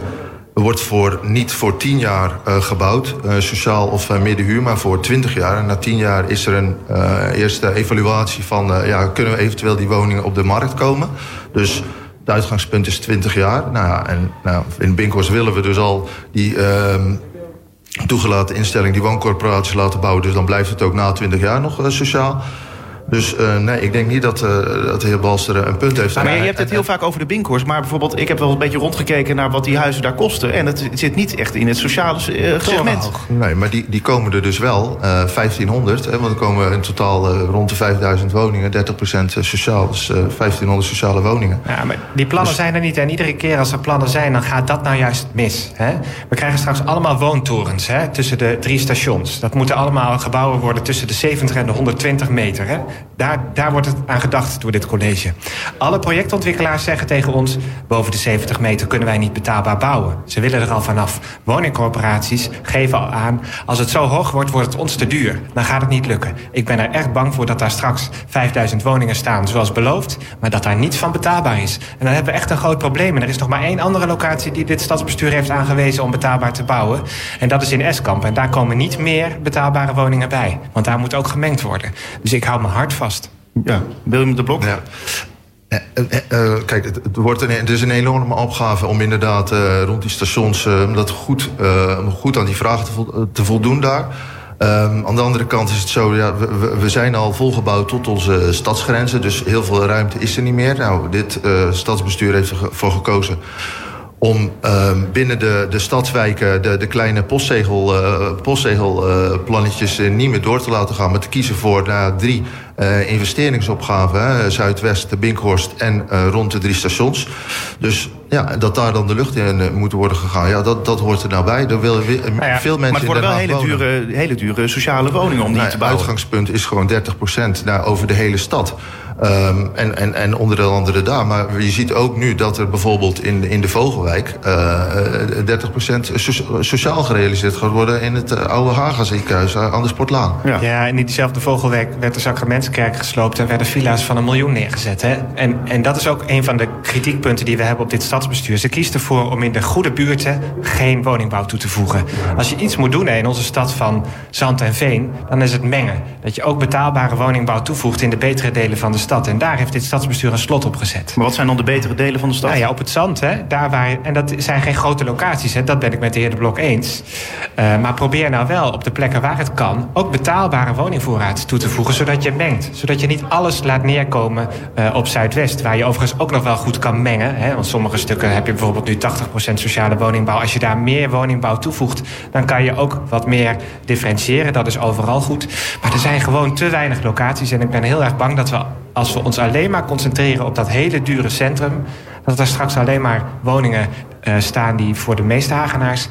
Speaker 4: er wordt voor, niet voor 10 jaar uh, gebouwd, uh, sociaal of uh, middenhuur, maar voor 20 jaar. En na 10 jaar is er een eerste evaluatie van, ja, kunnen we eventueel die woningen op de markt komen? Dus het uitgangspunt is 20 jaar. Nou ja, en nou, in Binkhorst willen we dus al die uh, toegelaten instelling, die wooncorporaties laten bouwen. Dus dan blijft het ook na 20 jaar nog uh, sociaal. Dus uh, nee, ik denk niet dat, uh, dat de heer Balster een punt heeft.
Speaker 1: Maar, je hebt het heel vaak over de Binkhorst. Maar bijvoorbeeld, ik heb wel een beetje rondgekeken naar wat die huizen daar kosten. En het zit niet echt in het sociale uh, segment.
Speaker 4: Nee, maar die, die komen er dus wel. 1500, hè, want er komen in totaal rond de 5000 woningen. 30% sociaal, dus 1500 sociale woningen.
Speaker 5: Ja, maar die plannen dus... zijn er niet. En iedere keer als er plannen zijn, dan gaat dat nou juist mis. Hè? We krijgen straks allemaal woontorens hè, tussen de drie stations. Dat moeten allemaal gebouwen worden tussen de 70 en de 120 meter. Hè? Daar, wordt het aan gedacht door dit college. Alle projectontwikkelaars zeggen tegen ons... boven de 70 meter kunnen wij niet betaalbaar bouwen. Ze willen er al vanaf. Woningcorporaties geven al aan... als het zo hoog wordt, wordt het ons te duur. Dan gaat het niet lukken. Ik ben er echt bang voor dat daar straks 5000 woningen staan... zoals beloofd, maar dat daar niets van betaalbaar is. En dan hebben we echt een groot probleem. En er is nog maar één andere locatie die dit stadsbestuur heeft aangewezen... om betaalbaar te bouwen. En dat is in Eskamp. En daar komen niet meer betaalbare woningen bij. Want daar moet ook gemengd worden. Dus ik hou me hard vast.
Speaker 1: Ja, Willem de Blok?
Speaker 4: Ja. Uh, kijk, het, wordt een, het is een enorme opgave om inderdaad uh, rond die stations uh, dat goed, goed aan die vragen te, vo te voldoen daar. Um, aan de andere kant is het zo, ja, we, we, zijn al volgebouwd tot onze stadsgrenzen, dus heel veel ruimte is er niet meer. Nou, dit stadsbestuur heeft ervoor gekozen om uh, binnen de, de stadswijken de, de kleine postzegel, postzegelplannetjes niet meer door te laten gaan, maar te kiezen voor nou, drie uh, investeringsopgaven: Zuidwest, Binkhorst en rond de drie stations. Dus ja, dat daar dan de lucht in moet worden gegaan, ja, dat, dat hoort er nou bij. Er willen we, nou ja, veel mensen
Speaker 1: maar het worden wel hele dure, hele dure sociale woningen om die nou, te bouwen.
Speaker 4: Het uitgangspunt is gewoon 30 procent over de hele stad. Um, en, en, en onder andere daar. Maar je ziet ook nu dat er bijvoorbeeld in, in de Vogelwijk uh, 30% sociaal gerealiseerd gaat worden in het oude Haga ziekenhuis aan de Sportlaan.
Speaker 5: Ja. ja, en in diezelfde Vogelwijk werd de Sacramentskerk gesloopt en werden villa's van een miljoen neergezet. Hè? En, en dat is ook een van de kritiekpunten die we hebben op dit stadsbestuur. Ze kiest ervoor om in de goede buurten geen woningbouw toe te voegen. Als je iets moet doen in onze stad van Zand en Veen, dan is het mengen. Dat je ook betaalbare woningbouw toevoegt in de betere delen van de stad. En daar heeft dit stadsbestuur een slot op gezet.
Speaker 1: Maar wat zijn dan de betere delen van de stad?
Speaker 5: Nou ja, op het zand. Hè, daar waar, en dat zijn geen grote locaties, hè, dat ben ik met de heer De Blok eens. Uh, maar probeer nou wel op de plekken waar het kan... ook betaalbare woningvoorraad toe te voegen, zodat je mengt. Zodat je niet alles laat neerkomen uh, op Zuidwest... waar je overigens ook nog wel goed kan mengen. Hè, want sommige stukken heb je bijvoorbeeld nu 80% sociale woningbouw. Als je daar meer woningbouw toevoegt... dan kan je ook wat meer differentiëren. Dat is overal goed. Maar er zijn gewoon te weinig locaties. En ik ben heel erg bang dat we, als we ons alleen maar concentreren op dat hele dure centrum dat er straks alleen maar woningen uh, staan die voor de meeste Hagenaars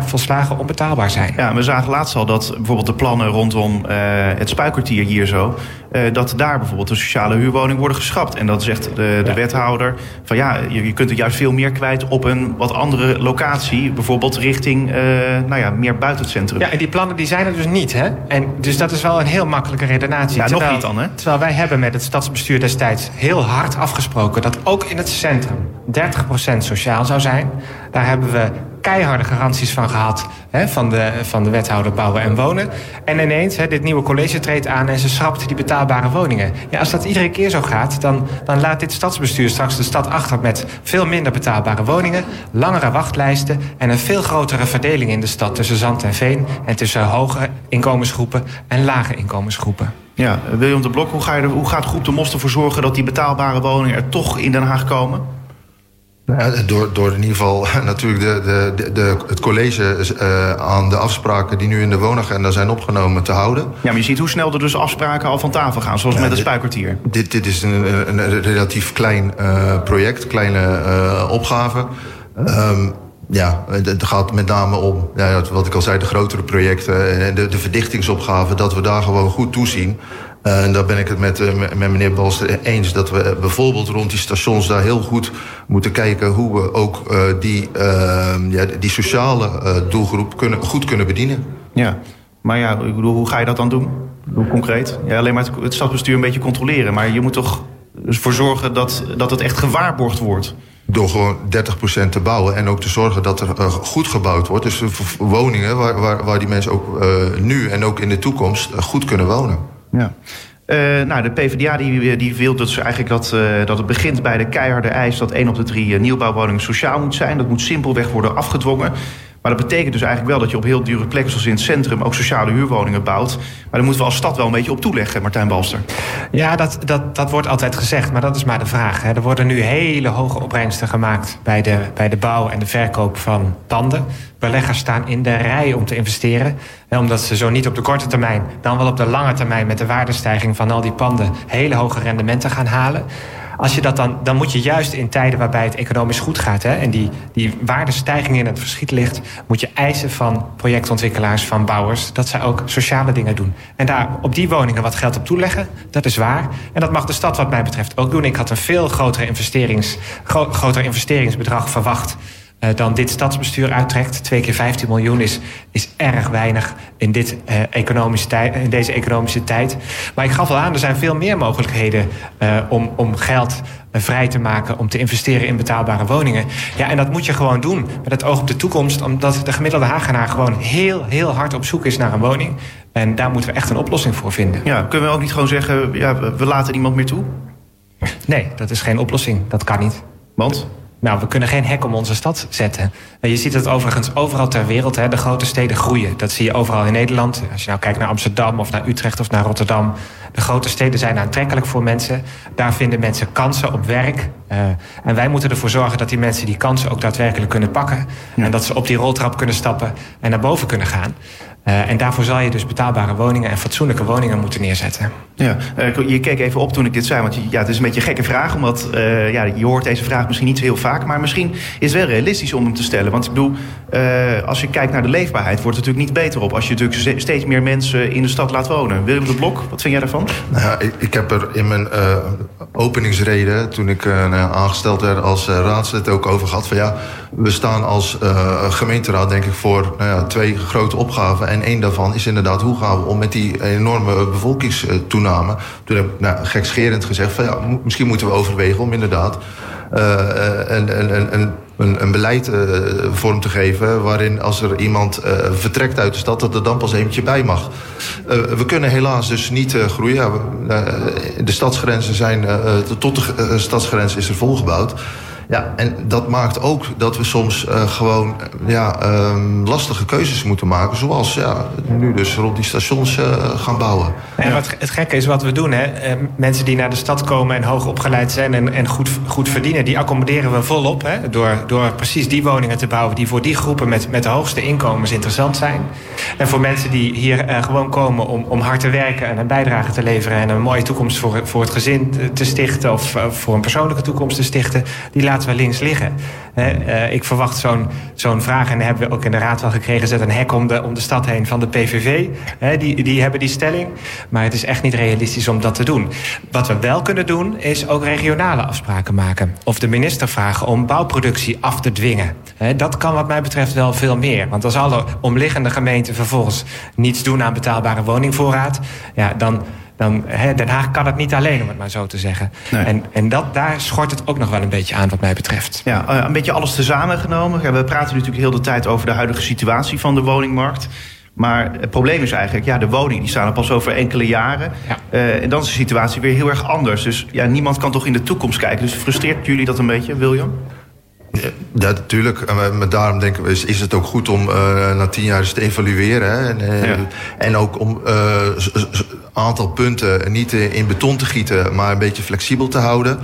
Speaker 5: volslagen onbetaalbaar zijn.
Speaker 1: Ja, we zagen laatst al dat bijvoorbeeld de plannen rondom uh, het spuikwartier hier zo, uh, dat daar bijvoorbeeld de sociale huurwoning worden geschrapt. En dat zegt de, de ja. wethouder van ja, je, je, kunt er juist veel meer kwijt op een wat andere locatie, bijvoorbeeld richting nou ja, meer buiten het centrum.
Speaker 5: Ja, en die plannen die zijn er dus niet, hè? En dus dat is wel een heel makkelijke redenatie.
Speaker 1: Ja, terwijl, nog niet dan, hè?
Speaker 5: Terwijl wij hebben met het stadsbestuur destijds heel hard afgesproken dat ook in het centrum 30% sociaal zou zijn. Daar hebben we keiharde garanties van gehad hè, van, de, van de wethouder bouwen en wonen. En ineens, hè, dit nieuwe college treedt aan en ze schrapt die betaalbare woningen. Ja, als dat iedere keer zo gaat, dan, dan laat dit stadsbestuur straks de stad achter met veel minder betaalbare woningen, langere wachtlijsten en een veel grotere verdeling in de stad tussen zand en veen en tussen hoge inkomensgroepen en lage inkomensgroepen.
Speaker 1: Ja, William de Blok, hoe, ga je hoe gaat Groep de Mos ervoor zorgen dat die betaalbare woningen er toch in Den Haag komen?
Speaker 4: Nou door, door in ieder geval natuurlijk de, de, de, het college uh, aan de afspraken die nu in de woonagenda zijn opgenomen te houden. Ja,
Speaker 1: maar je ziet hoe snel er dus afspraken al van tafel gaan, zoals ja, met het spuikwartier.
Speaker 4: Dit, dit is een, een relatief klein uh, project, kleine uh, opgave. Um, ja, het gaat met name om, ja, wat ik al zei, de grotere projecten en de, de verdichtingsopgaven, dat we daar gewoon goed toezien. Uh, en daar ben ik het met, uh, met meneer Balster eens. Dat we bijvoorbeeld rond die stations daar heel goed moeten kijken hoe we ook uh, die, ja, die sociale doelgroep kunnen, goed kunnen bedienen.
Speaker 1: Ja, maar ja, ik bedoel, hoe ga je dat dan doen? Hoe concreet? Ja, alleen maar het, het stadsbestuur een beetje controleren. Maar je moet toch ervoor zorgen dat, dat het echt gewaarborgd wordt.
Speaker 4: Door gewoon 30% te bouwen en ook te zorgen dat er uh, goed gebouwd wordt. Dus woningen waar, waar, waar die mensen ook uh, nu en ook in de toekomst uh, goed kunnen wonen.
Speaker 1: Ja. Uh, nou, de PvdA die, die wil dus eigenlijk dat, uh, dat het begint bij de keiharde eis... dat één op de drie uh, nieuwbouwwoningen sociaal moet zijn. Dat moet simpelweg worden afgedwongen. Maar dat betekent dus eigenlijk wel dat je op heel dure plekken... zoals in het centrum ook sociale huurwoningen bouwt. Maar daar moeten we als stad wel een beetje op toeleggen, Martijn Balster.
Speaker 5: Ja, dat, dat, dat wordt altijd gezegd, maar dat is maar de vraag. Hè. Er worden nu hele hoge opbrengsten gemaakt... bij de, bij de bouw en de verkoop van panden. Beleggers staan in de rij om te investeren. Omdat ze zo niet op de korte termijn, dan wel op de lange termijn... met de waardestijging van al die panden hele hoge rendementen gaan halen. Als je dat dan, dan moet je juist in tijden waarbij het economisch goed gaat... Hè, en die, die waardestijging in het verschiet ligt... moet je eisen van projectontwikkelaars, van bouwers... dat zij ook sociale dingen doen. En daar op die woningen wat geld op toeleggen, dat is waar. En dat mag de stad wat mij betreft ook doen. Ik had een veel grotere investerings, gro groter investeringsbedrag verwacht... Uh, dan dit stadsbestuur uittrekt. Twee keer 15 miljoen is, is erg weinig in, dit, uh, economische tijd, in deze economische tijd. Maar ik gaf al aan, er zijn veel meer mogelijkheden uh, om, om geld vrij te maken... om te investeren in betaalbare woningen. Ja, en dat moet je gewoon doen met het oog op de toekomst... omdat de gemiddelde Hagenaar gewoon heel, heel hard op zoek is naar een woning. En daar moeten we echt een oplossing voor vinden.
Speaker 1: Ja, kunnen we ook niet gewoon zeggen, ja, we laten niemand meer toe?
Speaker 5: Nee, dat is geen oplossing. Dat kan niet.
Speaker 1: Want?
Speaker 5: Nou, we kunnen geen hek om onze stad zetten. Je ziet het overigens overal ter wereld. Hè. De grote steden groeien. Dat zie je overal in Nederland. Als je nou kijkt naar Amsterdam of naar Utrecht of naar Rotterdam. De grote steden zijn aantrekkelijk voor mensen. Daar vinden mensen kansen op werk. Uh, en wij moeten ervoor zorgen dat die mensen die kansen ook daadwerkelijk kunnen pakken. Ja. En dat ze op die roltrap kunnen stappen en naar boven kunnen gaan. Uh, en daarvoor zal je dus betaalbare woningen en fatsoenlijke woningen moeten neerzetten.
Speaker 1: Ja, uh, je keek even op toen ik dit zei, want ja, het is een beetje een gekke vraag, omdat uh, ja, je hoort deze vraag misschien niet zo heel vaak, maar misschien is het wel realistisch om hem te stellen. Want ik bedoel, als je kijkt naar de leefbaarheid, wordt het natuurlijk niet beter op als je natuurlijk steeds meer mensen in de stad laat wonen. Willem de Blok, wat vind jij daarvan?
Speaker 4: Nou ja, ik, ik heb er in mijn openingsreden, toen ik nou aangesteld werd als raadslid, ook over gehad van ja, we staan als gemeenteraad denk ik voor nou ja, twee grote opgaven. En één daarvan is inderdaad hoe gaan we om met die enorme bevolkingstoename. Toen heb ik nou, gekscherend gezegd van ja, misschien moeten we overwegen om inderdaad uh, een, een, een, een, beleid uh, vorm te geven waarin als er iemand uh, vertrekt uit de stad, dat er dan pas eentje bij mag. we kunnen helaas dus niet groeien. de stadsgrenzen zijn, tot de stadsgrens is er volgebouwd. Ja, en dat maakt ook dat we soms uh, gewoon ja, um, lastige keuzes moeten maken. Zoals ja, nu dus rond die stations uh, gaan bouwen.
Speaker 5: En wat het gekke is wat we doen. Hè? Uh, mensen die naar de stad komen en hoog opgeleid zijn en, en goed, goed verdienen... die accommoderen we volop. Hè? Door, door precies die woningen te bouwen die voor die groepen met, met de hoogste inkomens interessant zijn. En voor mensen die hier gewoon komen om, om hard te werken en een bijdrage te leveren... en een mooie toekomst voor, voor het gezin te stichten of voor een persoonlijke toekomst te stichten... die laten we links liggen. Uh, ik verwacht zo'n zo'n vraag, en hebben we ook in de Raad wel gekregen... zet een hek om de, om de stad heen van de PVV. die, die hebben die stelling. Maar het is echt niet realistisch om dat te doen. Wat we wel kunnen doen, is ook regionale afspraken maken. Of de minister vragen om bouwproductie af te dwingen. dat kan wat mij betreft wel veel meer. Want als alle omliggende gemeenten vervolgens niets doen aan betaalbare woningvoorraad... Ja, dan dan, Den Haag kan het niet alleen, om het maar zo te zeggen. En, en dat, daar schort het ook nog wel een beetje aan, wat mij betreft.
Speaker 1: Ja, eh, een beetje alles tezamen genomen. We praten natuurlijk heel de tijd over de huidige situatie van de woningmarkt. Maar het probleem is eigenlijk, ja, de woningen die staan er pas over enkele jaren. Ja. Uh, en dan is de situatie weer heel erg anders. Dus ja, niemand kan toch in de toekomst kijken. Dus frustreert jullie dat een beetje, William?
Speaker 4: Ja, natuurlijk. En daarom denken we, is, is het ook goed om uh, na tien jaar eens te evalueren. Hè? En, uh, ja. en ook om uh, aantal punten niet in beton te gieten, maar een beetje flexibel te houden.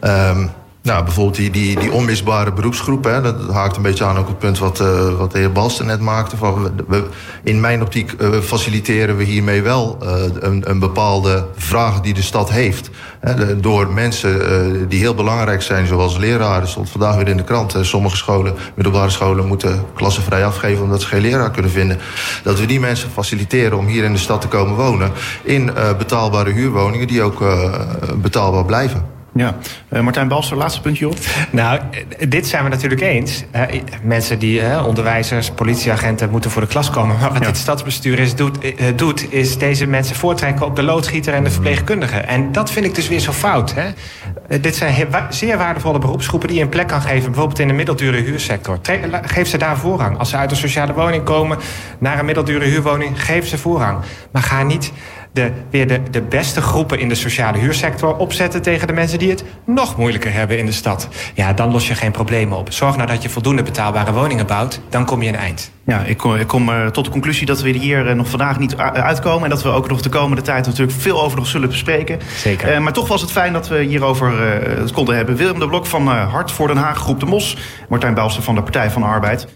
Speaker 4: Um, nou, bijvoorbeeld die, die, die onmisbare beroepsgroep. Hè, dat haakt een beetje aan ook het punt wat, uh, wat de heer Balsten net maakte. Van, we, in mijn optiek uh, faciliteren we hiermee wel uh, een, een bepaalde vraag die de stad heeft. Hè, door mensen die heel belangrijk zijn, zoals leraren. stond vandaag weer in de krant. sommige scholen, middelbare scholen, moeten klassen vrij afgeven omdat ze geen leraar kunnen vinden. Dat we die mensen faciliteren om hier in de stad te komen wonen. In betaalbare huurwoningen die ook betaalbaar blijven.
Speaker 1: Ja, uh, Martijn Balster, laatste puntje op.
Speaker 5: Nou, dit zijn we natuurlijk eens. Uh, mensen die, uh, onderwijzers, politieagenten, moeten voor de klas komen. Maar wat ja. dit stadsbestuur is, doet, doet, is deze mensen voortrekken op de loodgieter en de verpleegkundige. En dat vind ik dus weer zo fout. Hè? dit zijn zeer waardevolle beroepsgroepen die je een plek kan geven, bijvoorbeeld in de middeldure huursector. Geef ze daar voorrang. Als ze uit een sociale woning komen naar een middeldure huurwoning, geef ze voorrang. Maar ga niet de, weer de, de beste groepen in de sociale huursector opzetten tegen de mensen die het nog moeilijker hebben in de stad. Ja, dan los je geen problemen op. Zorg nou dat je voldoende betaalbare woningen bouwt, dan kom je een eind.
Speaker 1: Ja, ik kom, ik kom uh, tot de conclusie dat we hier uh, nog vandaag niet uitkomen. En dat we ook nog de komende tijd natuurlijk veel over nog zullen bespreken.
Speaker 5: Zeker.
Speaker 1: Uh, maar toch was het fijn dat we hierover het konden hebben. Willem de Blok van Hart voor Den Haag, Groep de Mos. Martijn Bouwster van de Partij van de Arbeid.